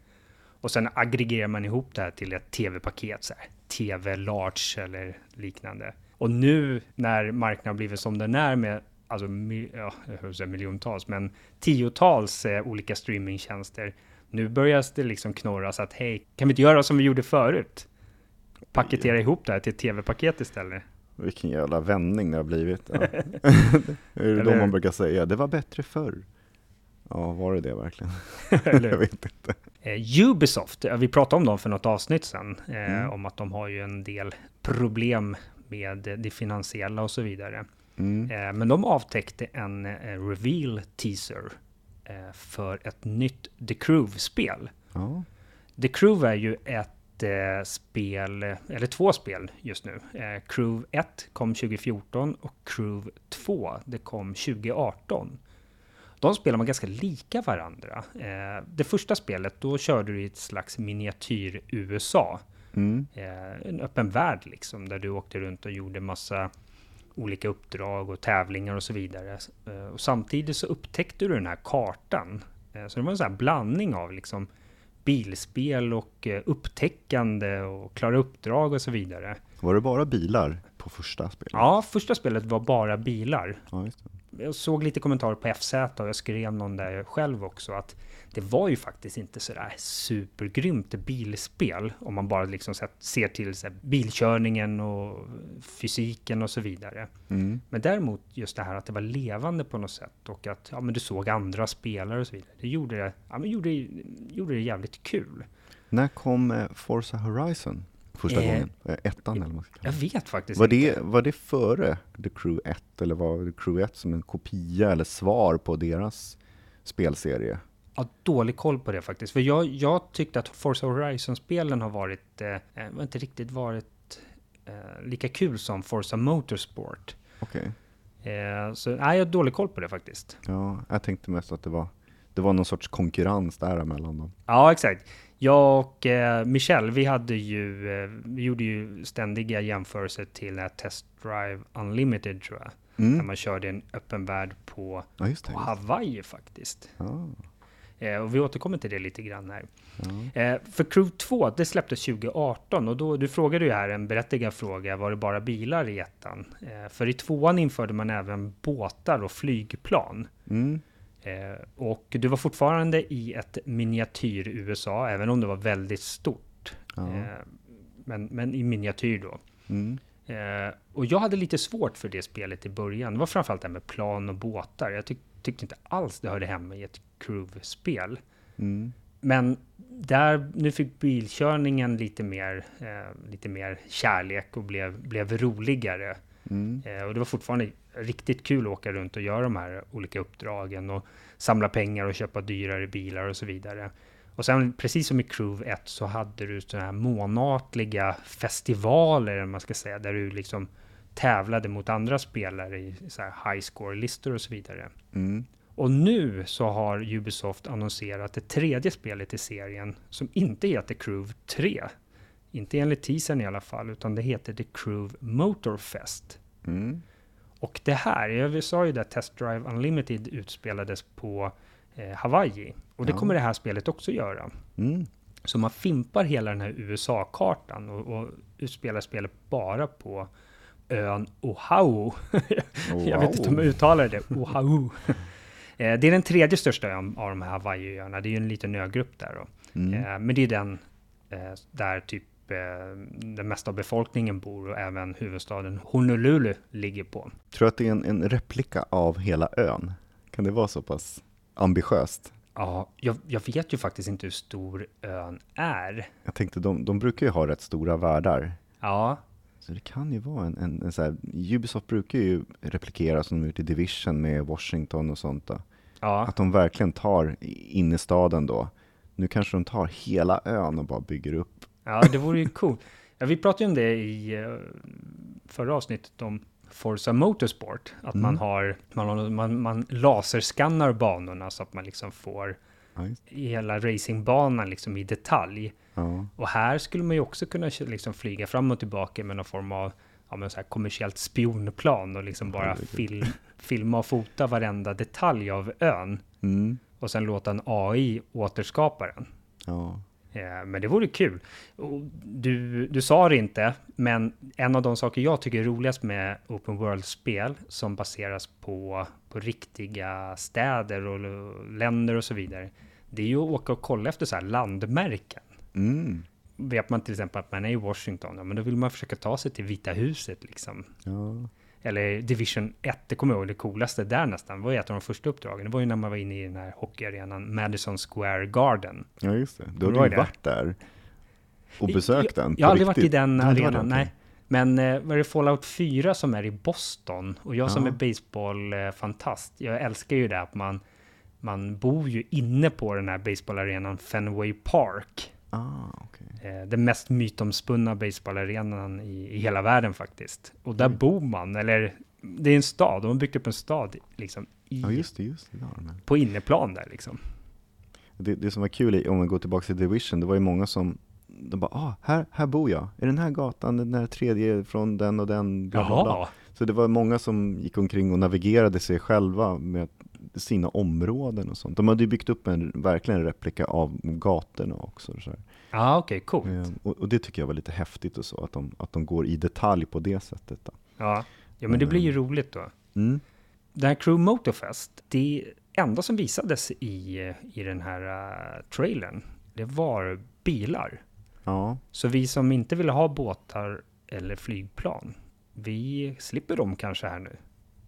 Och sen aggregerar man ihop det här till ett tv-paket, så här, tv large eller liknande. Och nu när marknaden har blivit som den är med alltså, ja, jag höll säga miljontals, men tiotals eh, olika streamingtjänster. Nu börjar det liksom knorras att hej, kan vi inte göra som vi gjorde förut? Paketera ihop det här till ett tv-paket istället. Vilken jävla vändning det har blivit. Ja. (laughs) det är det då man brukar säga, det var bättre förr. Ja, var det det verkligen? (laughs) Jag vet inte. Eh, Ubisoft, ja, vi pratade om dem för något avsnitt sen, eh, Mm. om att de har ju en del problem med det finansiella och så vidare. Mm. Eh, men de avtäckte en eh, reveal teaser för ett nytt The Crew-spel. Ja. The Crew är ju ett eh, spel, eller två spel just nu. Eh, Crew 1 kom 2014 och Crew 2 det kom 2018. De spelar man ganska lika varandra. Eh, det första spelet, då körde du i ett slags miniatyr-USA. Mm. Eh, en öppen värld liksom, där du åkte runt och gjorde massa olika uppdrag och tävlingar och så vidare. Eh, och samtidigt så upptäckte du den här kartan. Eh, så det var en sån här blandning av liksom bilspel och eh, upptäckande och klara uppdrag och så vidare. Var det bara bilar på första spelet? Ja, första spelet var bara bilar. Ja, just det. Jag såg lite kommentarer på FZ och jag skrev någon där själv också att det var ju faktiskt inte sådär supergrymt bilspel om man bara liksom ser till så bilkörningen och fysiken och så vidare. Mm. Men däremot just det här att det var levande på något sätt och att ja, men du såg andra spelare och så vidare. Det gjorde det, ja, men gjorde, gjorde det jävligt kul. När kom eh, Forza Horizon första Eh, gången? Eh, ettan eller vad man ska kalla Jag vet faktiskt Var inte. det, var det före The Crew 1 eller var The Crew 1 som en kopia eller svar på deras spelserie? Ja, dålig koll på det faktiskt. För jag, jag tyckte att Forza Horizon-spelen har varit, eh, eh, inte riktigt varit eh, lika kul som Forza Motorsport. Okej. Eh, så nej, jag har dålig koll på det faktiskt. Ja, jag tänkte mest att det var, det var någon sorts konkurrens däremellan dem. Ja, exakt. Jag och eh, Michel, vi hade ju, eh, vi gjorde ju ständiga jämförelser till den här Test Drive Unlimited tror jag. Där Mm. man körde en öppen värld på, Ja, det. på Hawaii faktiskt. Ja. Eh, och vi återkommer till det lite grann här. Ja. Eh, för Crew 2, det släpptes 2018 och då, du frågade ju här en berättigad fråga, var det bara bilar i ettan? Eh, för i tvåan införde man även båtar och flygplan. Mm. Eh, och du var fortfarande i ett miniatyr-USA, även om det var väldigt stort. Ja. Eh, men, men i miniatyr då. Mm. Eh, och jag hade lite svårt för det spelet i början. Det var framförallt det här med plan och båtar. Jag tyck, tyckte inte alls det hörde hemma i ett Crew-spel. Mm. Men där, nu fick bilkörningen lite mer, eh, lite mer kärlek och blev, blev roligare. Mm. Eh, och det var fortfarande riktigt kul att åka runt och göra de här olika uppdragen och samla pengar och köpa dyrare bilar och så vidare. Och sen precis som i Crew 1 så hade du sådana här månatliga festivaler, man ska säga, där du liksom tävlade mot andra spelare i så high score-listor och så vidare. Mm. Och nu så har Ubisoft annonserat det tredje spelet i serien som inte heter Crew 3. Inte enligt teasern i alla fall, utan det heter The Crew Motorfest. Mm. Och det här, jag sa ju att Test Drive Unlimited utspelades på eh, Hawaii. Och det ja. kommer det här spelet också göra. Mm. Så man fimpar hela den här USA-kartan och, och utspelar spelet bara på ön Oahu. (laughs) jag vet inte om jag uttalar det, Oahu. (laughs) Eh, det är den tredje största ön av de här Hawaii-öarna. Det är ju en liten ögrupp där då. Mm. Eh, men det är den eh, där typ den mesta av befolkningen bor och även huvudstaden Honolulu ligger på. Tror du att det är en, en replika av hela ön? Kan det vara så pass ambitiöst? Ja, jag, jag, vet ju faktiskt inte hur stor ön är. Jag tänkte, de, de brukar ju ha rätt stora världar. Ja. Så det kan ju vara en, en, en så här, Ubisoft brukar ju replikera som de gjort i Division med Washington och sånt. Då. Ja. Att de verkligen tar innerstaden då. Nu kanske de tar hela ön och bara bygger upp. Ja, det vore ju (laughs) coolt. Ja, vi pratade ju om det i uh, förra avsnittet om Forza Motorsport. Att mm. man har, man, man, man laserskannar banorna så att man liksom får ja, hela racingbanan liksom i detalj. Ja. Och här skulle man ju också kunna liksom flyga fram och tillbaka med någon form av ja, men så här kommersiellt spionplan och liksom bara film, filma och fota varenda detalj av ön. Mm. Och sen låta en AI återskapa den. Ja. Eh, men det vore kul. Du, du sa det inte, men en av de saker jag tycker är roligast med Open World-spel som baseras på, på riktiga städer och länder och så vidare, det är ju att åka och kolla efter så här landmärken. Mm. Vet man till exempel att man är i Washington, men då vill man försöka ta sig till Vita huset liksom. Ja. Eller Division 1, det kommer jag ihåg, det coolaste där nästan, var ju ett av de första uppdragen. Det var ju när man var inne i den här hockeyarenan Madison Square Garden. Ja, just det. Du har ju varit där och besökt den. Jag har aldrig varit i den arenan, nej. Men eh, var det Fallout 4 som är i Boston? Och jag ja. som är baseballfantast, jag älskar ju det att man, man bor ju inne på den här baseballarenan Fenway Park. Ah, okay. eh, den mest mytomspunna baseballarenan i, i hela världen faktiskt. Och där mm. bor man, eller det är en stad, de har byggt upp en stad liksom i, ja, just det, just det. Ja, på inneplan där liksom. Det, det som var kul, om vi går tillbaka till Division, det var ju många som de bara, ah, här, här bor jag, är den här gatan, den där tredje från den och den, bla, bla, bla. Så det var många som gick omkring och navigerade sig själva med sina områden och sånt. De hade ju byggt upp en verkligen replika av gatorna också. Ja, ah, okej, okay, coolt. Eh, och, och, det tycker jag var lite häftigt och så, att de, att de går i detalj på det sättet. Då. Ja. ja, men det blir ju eh, roligt då. Mm. Det här Crew Motorfest, det enda som visades i, i den här uh, trailern, det var bilar. Ja. Så vi som inte ville ha båtar eller flygplan, vi slipper dem kanske här nu.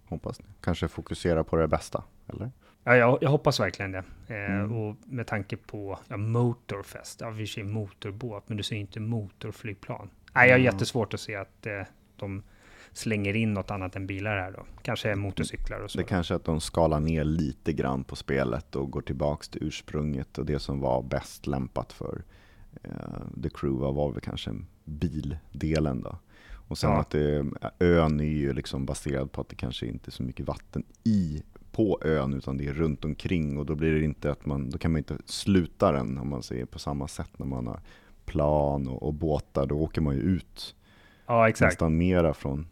Hoppas det. Kanske fokusera på det bästa, eller? Ja, jag, jag hoppas verkligen det. Eh, mm. Och med tanke på ja, Motorfest, ja, vi ser motorbåt, men du ser inte motorflygplan. Nej, jag har mm. jättesvårt att se att eh, de slänger in något annat än bilar här då. Kanske motorcyklar och så. Det kanske att de skalar ner lite grann på spelet och går tillbaks till ursprunget och det som var bäst lämpat för uh, The Crew var väl kanske bildelen då. Och sen ja. att det, ön är ju liksom baserad på att det kanske inte är så mycket vatten i på ön utan det är runt omkring och då blir det inte att man, då kan man inte sluta den om man säger på samma sätt när man har plan och, och båtar, då åker man ju ut ja, exakt. nästan mera från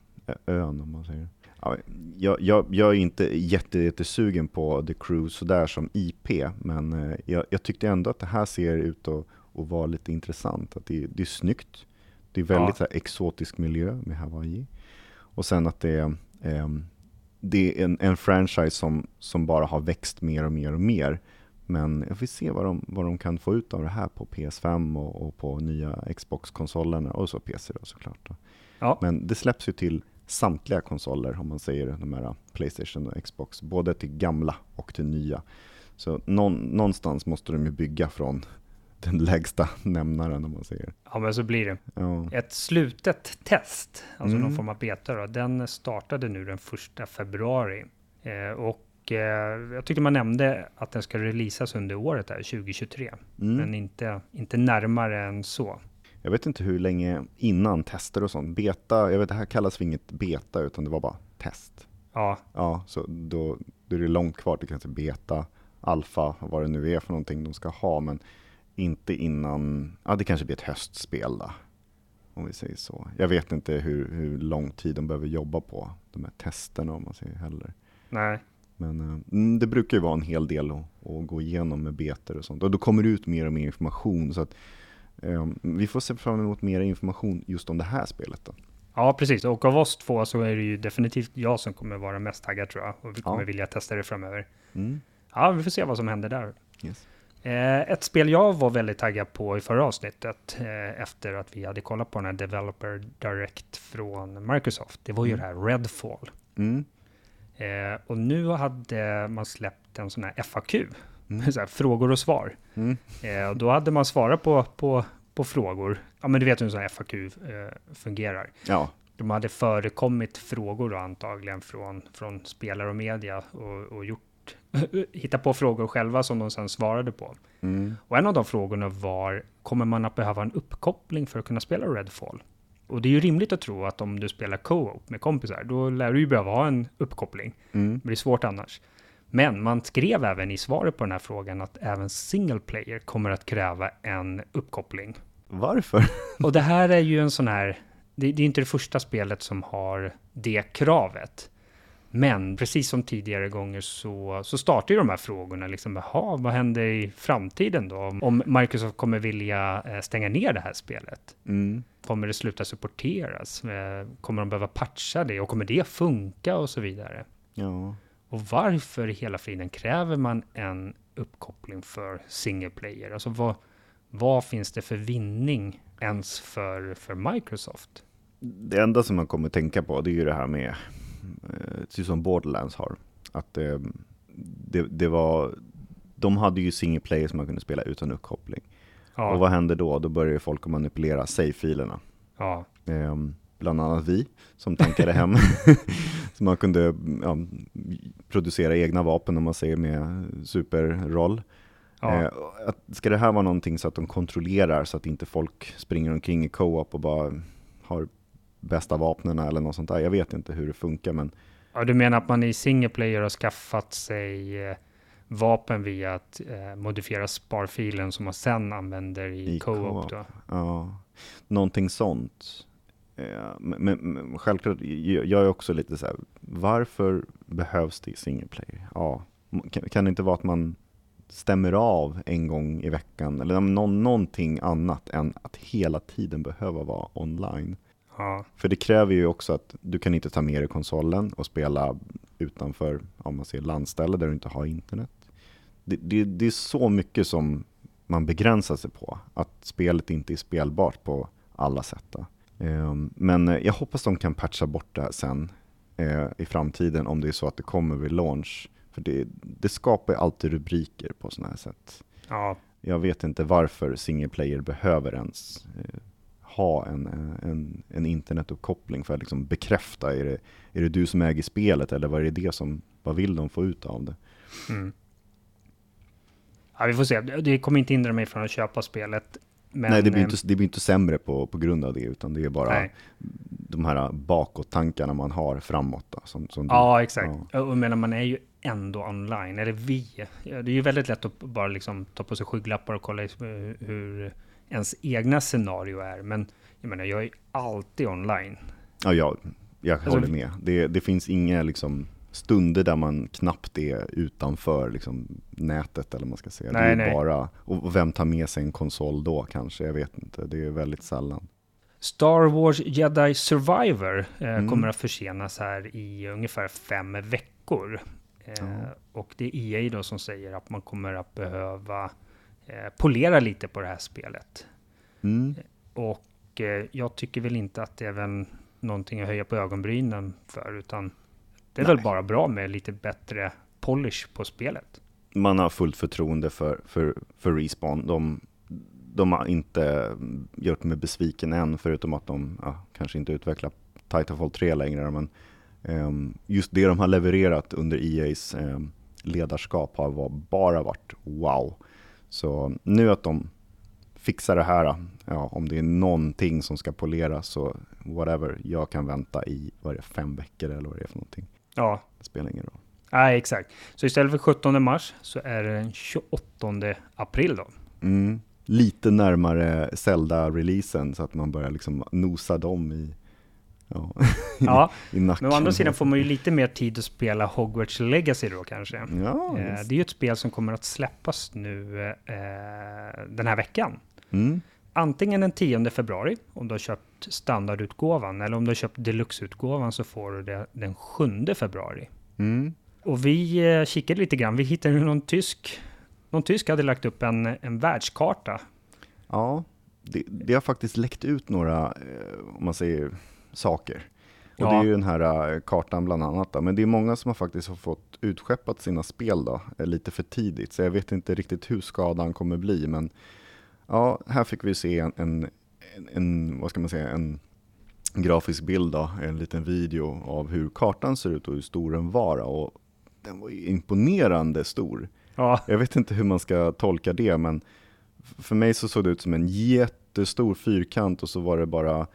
ön om man säger. Ja, jag, jag, jag, är inte jättesugen på The Crew sådär som IP, men eh, jag, jag, tyckte ändå att det här ser ut att, att vara lite intressant. Att det, det är snyggt, det är väldigt ja. exotisk miljö med Hawaii. Och sen att det, eh, det är en, en franchise som, som bara har växt mer och mer och mer. Men jag vill se vad de, vad de kan få ut av det här på PS5 och, och på nya Xbox-konsolerna och så PC då såklart. Då. Ja. Men det släpps ju till samtliga konsoler, om man säger de här Playstation och Xbox, både till gamla och till nya. Så någon, någonstans måste de ju bygga från den lägsta nämnaren om man säger. Ja, men så blir det. Ja. Ett slutet test, alltså mm. någon form av beta, då, den startade nu den första februari. Eh, och eh, jag tyckte man nämnde att den ska releasas under året, där, 2023, mm. men inte, inte närmare än så jag vet inte hur länge innan tester och sånt. Beta, jag vet det här kallas för inget beta utan det var bara test. Ja. Ja, så då, då är det långt kvar till kanske beta, alfa, vad det nu är för någonting de ska ha, men inte innan, ja det kanske blir ett höstspel då. Om vi säger så. Jag vet inte hur, hur lång tid de behöver jobba på de här testerna om man säger heller. Nej. Men äh, det brukar ju vara en hel del att, att gå igenom med betor och sånt. Och då kommer det ut mer och mer information. så att Ehm, vi får se fram emot mer information just om det här spelet då. Ja, precis. Och av oss två så är det ju definitivt jag som kommer vara mest taggad tror jag. Och vi kommer ja. vilja testa det framöver. Mm. Ja, vi får se vad som händer där. Yes. Eh, ett spel jag var väldigt taggad på i förra avsnittet, eh, efter att vi hade kollat på den här Developer Direct från Microsoft, det var ju mm. det här Redfall. Mm. Eh, och nu hade man släppt en sån här FAQ, Mm. (laughs) Så här, frågor och svar. Mm. Och då hade man svarat på, på, på frågor. Ja, men du vet hur en sån här FAQ fungerar. Ja. De hade förekommit frågor då, antagligen från, från spelare och media och, och gjort (laughs) hitta på frågor själva som de sen svarade på. Mm. Och en av de frågorna var, kommer man att behöva en uppkoppling för att kunna spela Redfall? Och det är ju rimligt att tro att om du spelar co-op med kompisar, då lär du ju behöva ha en uppkoppling. Mm. Det är svårt annars. Men man skrev även i svaret på den här frågan att även single player kommer att kräva en uppkoppling. Varför? (laughs) Och det här är ju en sån här, det, det är inte det första spelet som har det kravet. Men precis som tidigare gånger så, så startar ju de här frågorna liksom, jaha, vad händer i framtiden då? Om Microsoft kommer vilja eh, stänga ner det här spelet? Mm. Kommer det sluta supporteras? Eh, kommer de behöva patcha det? Och kommer det funka? Och så vidare. Ja. Och varför i hela friden kräver man en uppkoppling för single player? Alltså vad, vad finns det för vinning ens för, för Microsoft? Det enda som man kommer tänka på det är ju det här med, eh, som Borderlands har, att eh, det, det var, de hade ju single player som man kunde spela utan uppkoppling. Ja. Och vad händer då? Då börjar folk att manipulera save-filerna. Ja. Eh, bland annat vi, som tankade hem. (laughs) så man kunde ja, producera egna vapen om man säger med superroll. Ja. Eh, ska det här vara någonting så att de kontrollerar så att inte folk springer omkring i co-op och bara har bästa vapnen eller något sånt där. Jag vet inte hur det funkar men... Ja, du menar att man i single player har skaffat sig eh, vapen via att eh, modifiera sparfilen som man sen använder i, I co-op? Co ja, någonting sånt. Men, men, självklart, jag är också lite så här, varför behövs det i single player? Ja, kan, kan, det inte vara att man stämmer av en gång i veckan eller någon, någonting annat än att hela tiden behöva vara online? Ja. För det kräver ju också att du kan inte ta med dig konsolen och spela utanför, om man ser landställe där du inte har internet. Det, det, det är så mycket som man begränsar sig på, att spelet inte är spelbart på alla sätt. Ehm, men jag hoppas de kan patcha bort det här sen eh, i framtiden om det är så att det kommer vid launch. För det, det skapar alltid rubriker på sådana här sätt. Ja. Jag vet inte varför single player behöver ens eh, ha en, en, en internetuppkoppling för att liksom bekräfta, är det, är det du som äger spelet eller vad är det, det som, vad vill de få ut av det? Mm. Ja, vi får se. Det kommer inte hindra mig från att köpa spelet. Men, Nej, det blir, inte, det blir inte sämre på, på grund av det, utan det är bara nej. de här bakåt-tankarna man har framåt. Då, som, som ja, du, exakt. Ja. Och menar, man är ju ändå online, eller vi. Det är ju väldigt lätt att bara liksom ta på sig skygglappar och kolla hur ens egna scenario är. Men jag menar, jag är alltid online. Ja, jag, jag Alltså, håller med. Det, det finns inga liksom, stunder där man knappt är utanför liksom, nätet eller man ska säga. det Nej, är nej. bara, och vem tar med sig en konsol då kanske? Jag vet inte. Det är väldigt sällan. Star Wars Jedi Survivor eh, Mm. kommer att försenas här i ungefär fem veckor. Eh, Ja. Och det är EA då som säger att man kommer att behöva eh, polera lite på det här spelet. Mm. Och eh, jag tycker väl inte att det är väl någonting att höja på ögonbrynen för, utan det är väl Nej. bara bra med lite bättre polish på spelet. Man har fullt förtroende för, för, för Respawn. De, de har inte gjort mig besviken än, förutom att de ja, kanske inte utvecklar Titanfall 3 längre. Men ehm, just det de har levererat under EAs ehm, ledarskap har var, bara varit wow. Så nu att de fixar det här, ja, om det är någonting som ska poleras så whatever, jag kan vänta i vad det, fem veckor eller vad det är för någonting. Ja, Det spelar ingen roll. nej, exakt. Så istället för 17 mars så är det den 28 april då. Mm. Lite närmare Zelda-releasen så att man börjar liksom nosa dem i, ja, (laughs) Ja, i nacken. men å andra sidan får man ju lite mer tid att spela Hogwarts Legacy då kanske. Ja, Eh, det är ju ett spel som kommer att släppas nu eh, den här veckan. mm. Antingen den 10 februari om du har köpt standardutgåvan eller om du har köpt deluxeutgåvan så får du det den 7 februari. Mm. Och vi eh, kikade lite grann. Vi hittade någon tysk. Någon tysk hade lagt upp en, en världskarta. Ja, det, det har faktiskt läckt ut några, eh, om man säger, saker. Och Ja. det är ju den här eh, kartan bland annat. Då. Men det är många som har faktiskt har fått utskeppat sina spel då, eh, lite för tidigt. Så jag vet inte riktigt hur skadan kommer bli. Men ja, här fick vi se en, en, en, vad ska man säga, en grafisk bild, då, en liten video av hur kartan ser ut och hur stor den var. Och den var ju imponerande stor. Ja, Jag vet inte hur man ska tolka det, men för mig så såg det ut som en jättestor fyrkant och så var det bara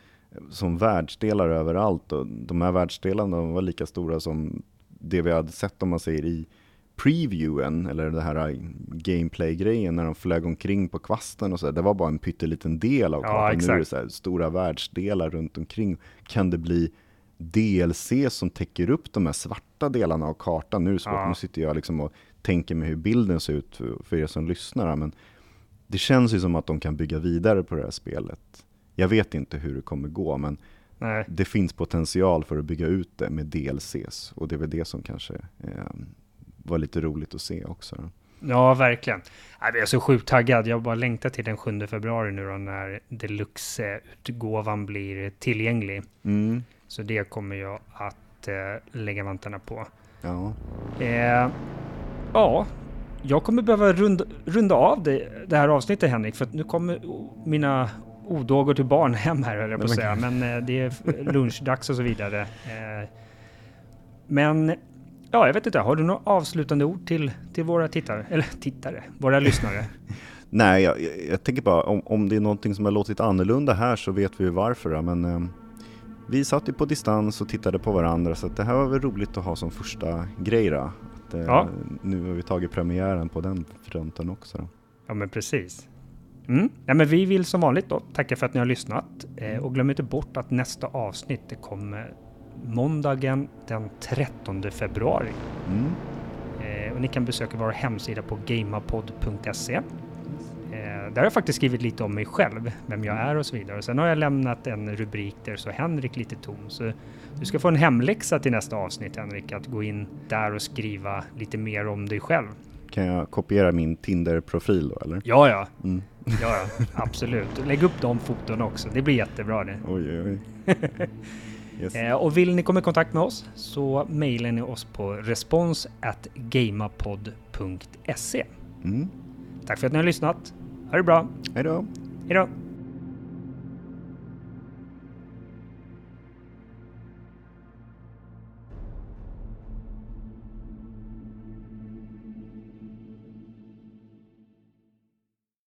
som världsdelar överallt. Och de här världsdelarna var lika stora som det vi hade sett om man säger i previewen, eller det här gameplay-grejen när de flög omkring på kvasten och så. Det var bara en pytteliten del av Ja, kartan. nu är det så här stora världsdelar runt omkring. Kan det bli DLC som täcker upp de här svarta delarna av kartan? Nu är det svårt, Ja. nu sitter jag liksom och tänker mig hur bilden ser ut för, för er som lyssnar. Men det känns ju som att de kan bygga vidare på det här spelet. Jag vet inte hur det kommer gå, men nej. det finns potential för att bygga ut det med DLCs. Och det är väl det som kanske eh, var lite roligt att se också. Då. Ja, verkligen. Jag är så sjukt taggad. Jag bara längtar till den 7 februari nu då när deluxe-utgåvan blir tillgänglig. Mm, Så det kommer jag att eh, lägga vantarna på. ja. Eh, ja, jag kommer behöva runda, runda av det, det här avsnittet Henrik, för att nu kommer mina odågor till barn hem här höll jag på att säga. Men eh, det är lunchdags och så vidare. Eh, men ja, jag vet inte, har du några avslutande ord till, till våra tittare? Eller tittare, våra (laughs) lyssnare? Nej, jag, jag, tänker bara om, om det är någonting som har låtit annorlunda här så vet vi ju varför. Men eh, vi satt ju på distans och tittade på varandra så att det här var väl roligt att ha som första grej då. Att, eh, Ja. Nu har vi tagit premiären på den fronten också. Då. Ja, men precis. Mm. Ja, men vi vill som vanligt då tacka för att ni har lyssnat eh, och glöm inte bort att nästa avsnitt det kommer måndagen den 13 februari. Mm. Eh, och ni kan besöka vår hemsida på gamapod.se. Eh, där har jag faktiskt skrivit lite om mig själv, vem jag är och så vidare. Sen har jag lämnat en rubrik där så Henrik lite tom. Så du ska få en hemläxa till nästa avsnitt Henrik, att gå in där och skriva lite mer om dig själv. Kan jag kopiera min Tinder-profil då eller? Ja, ja, Mm. Ja, absolut. Lägg upp de foton också, det blir jättebra det. Oj, oj, oj. (laughs) Yes. Eh, och vill ni komma i kontakt med oss så mejlar ni oss på respons at gamapod.se. Mm. Tack för att ni har lyssnat. Ha det bra. Hej då! Hej då!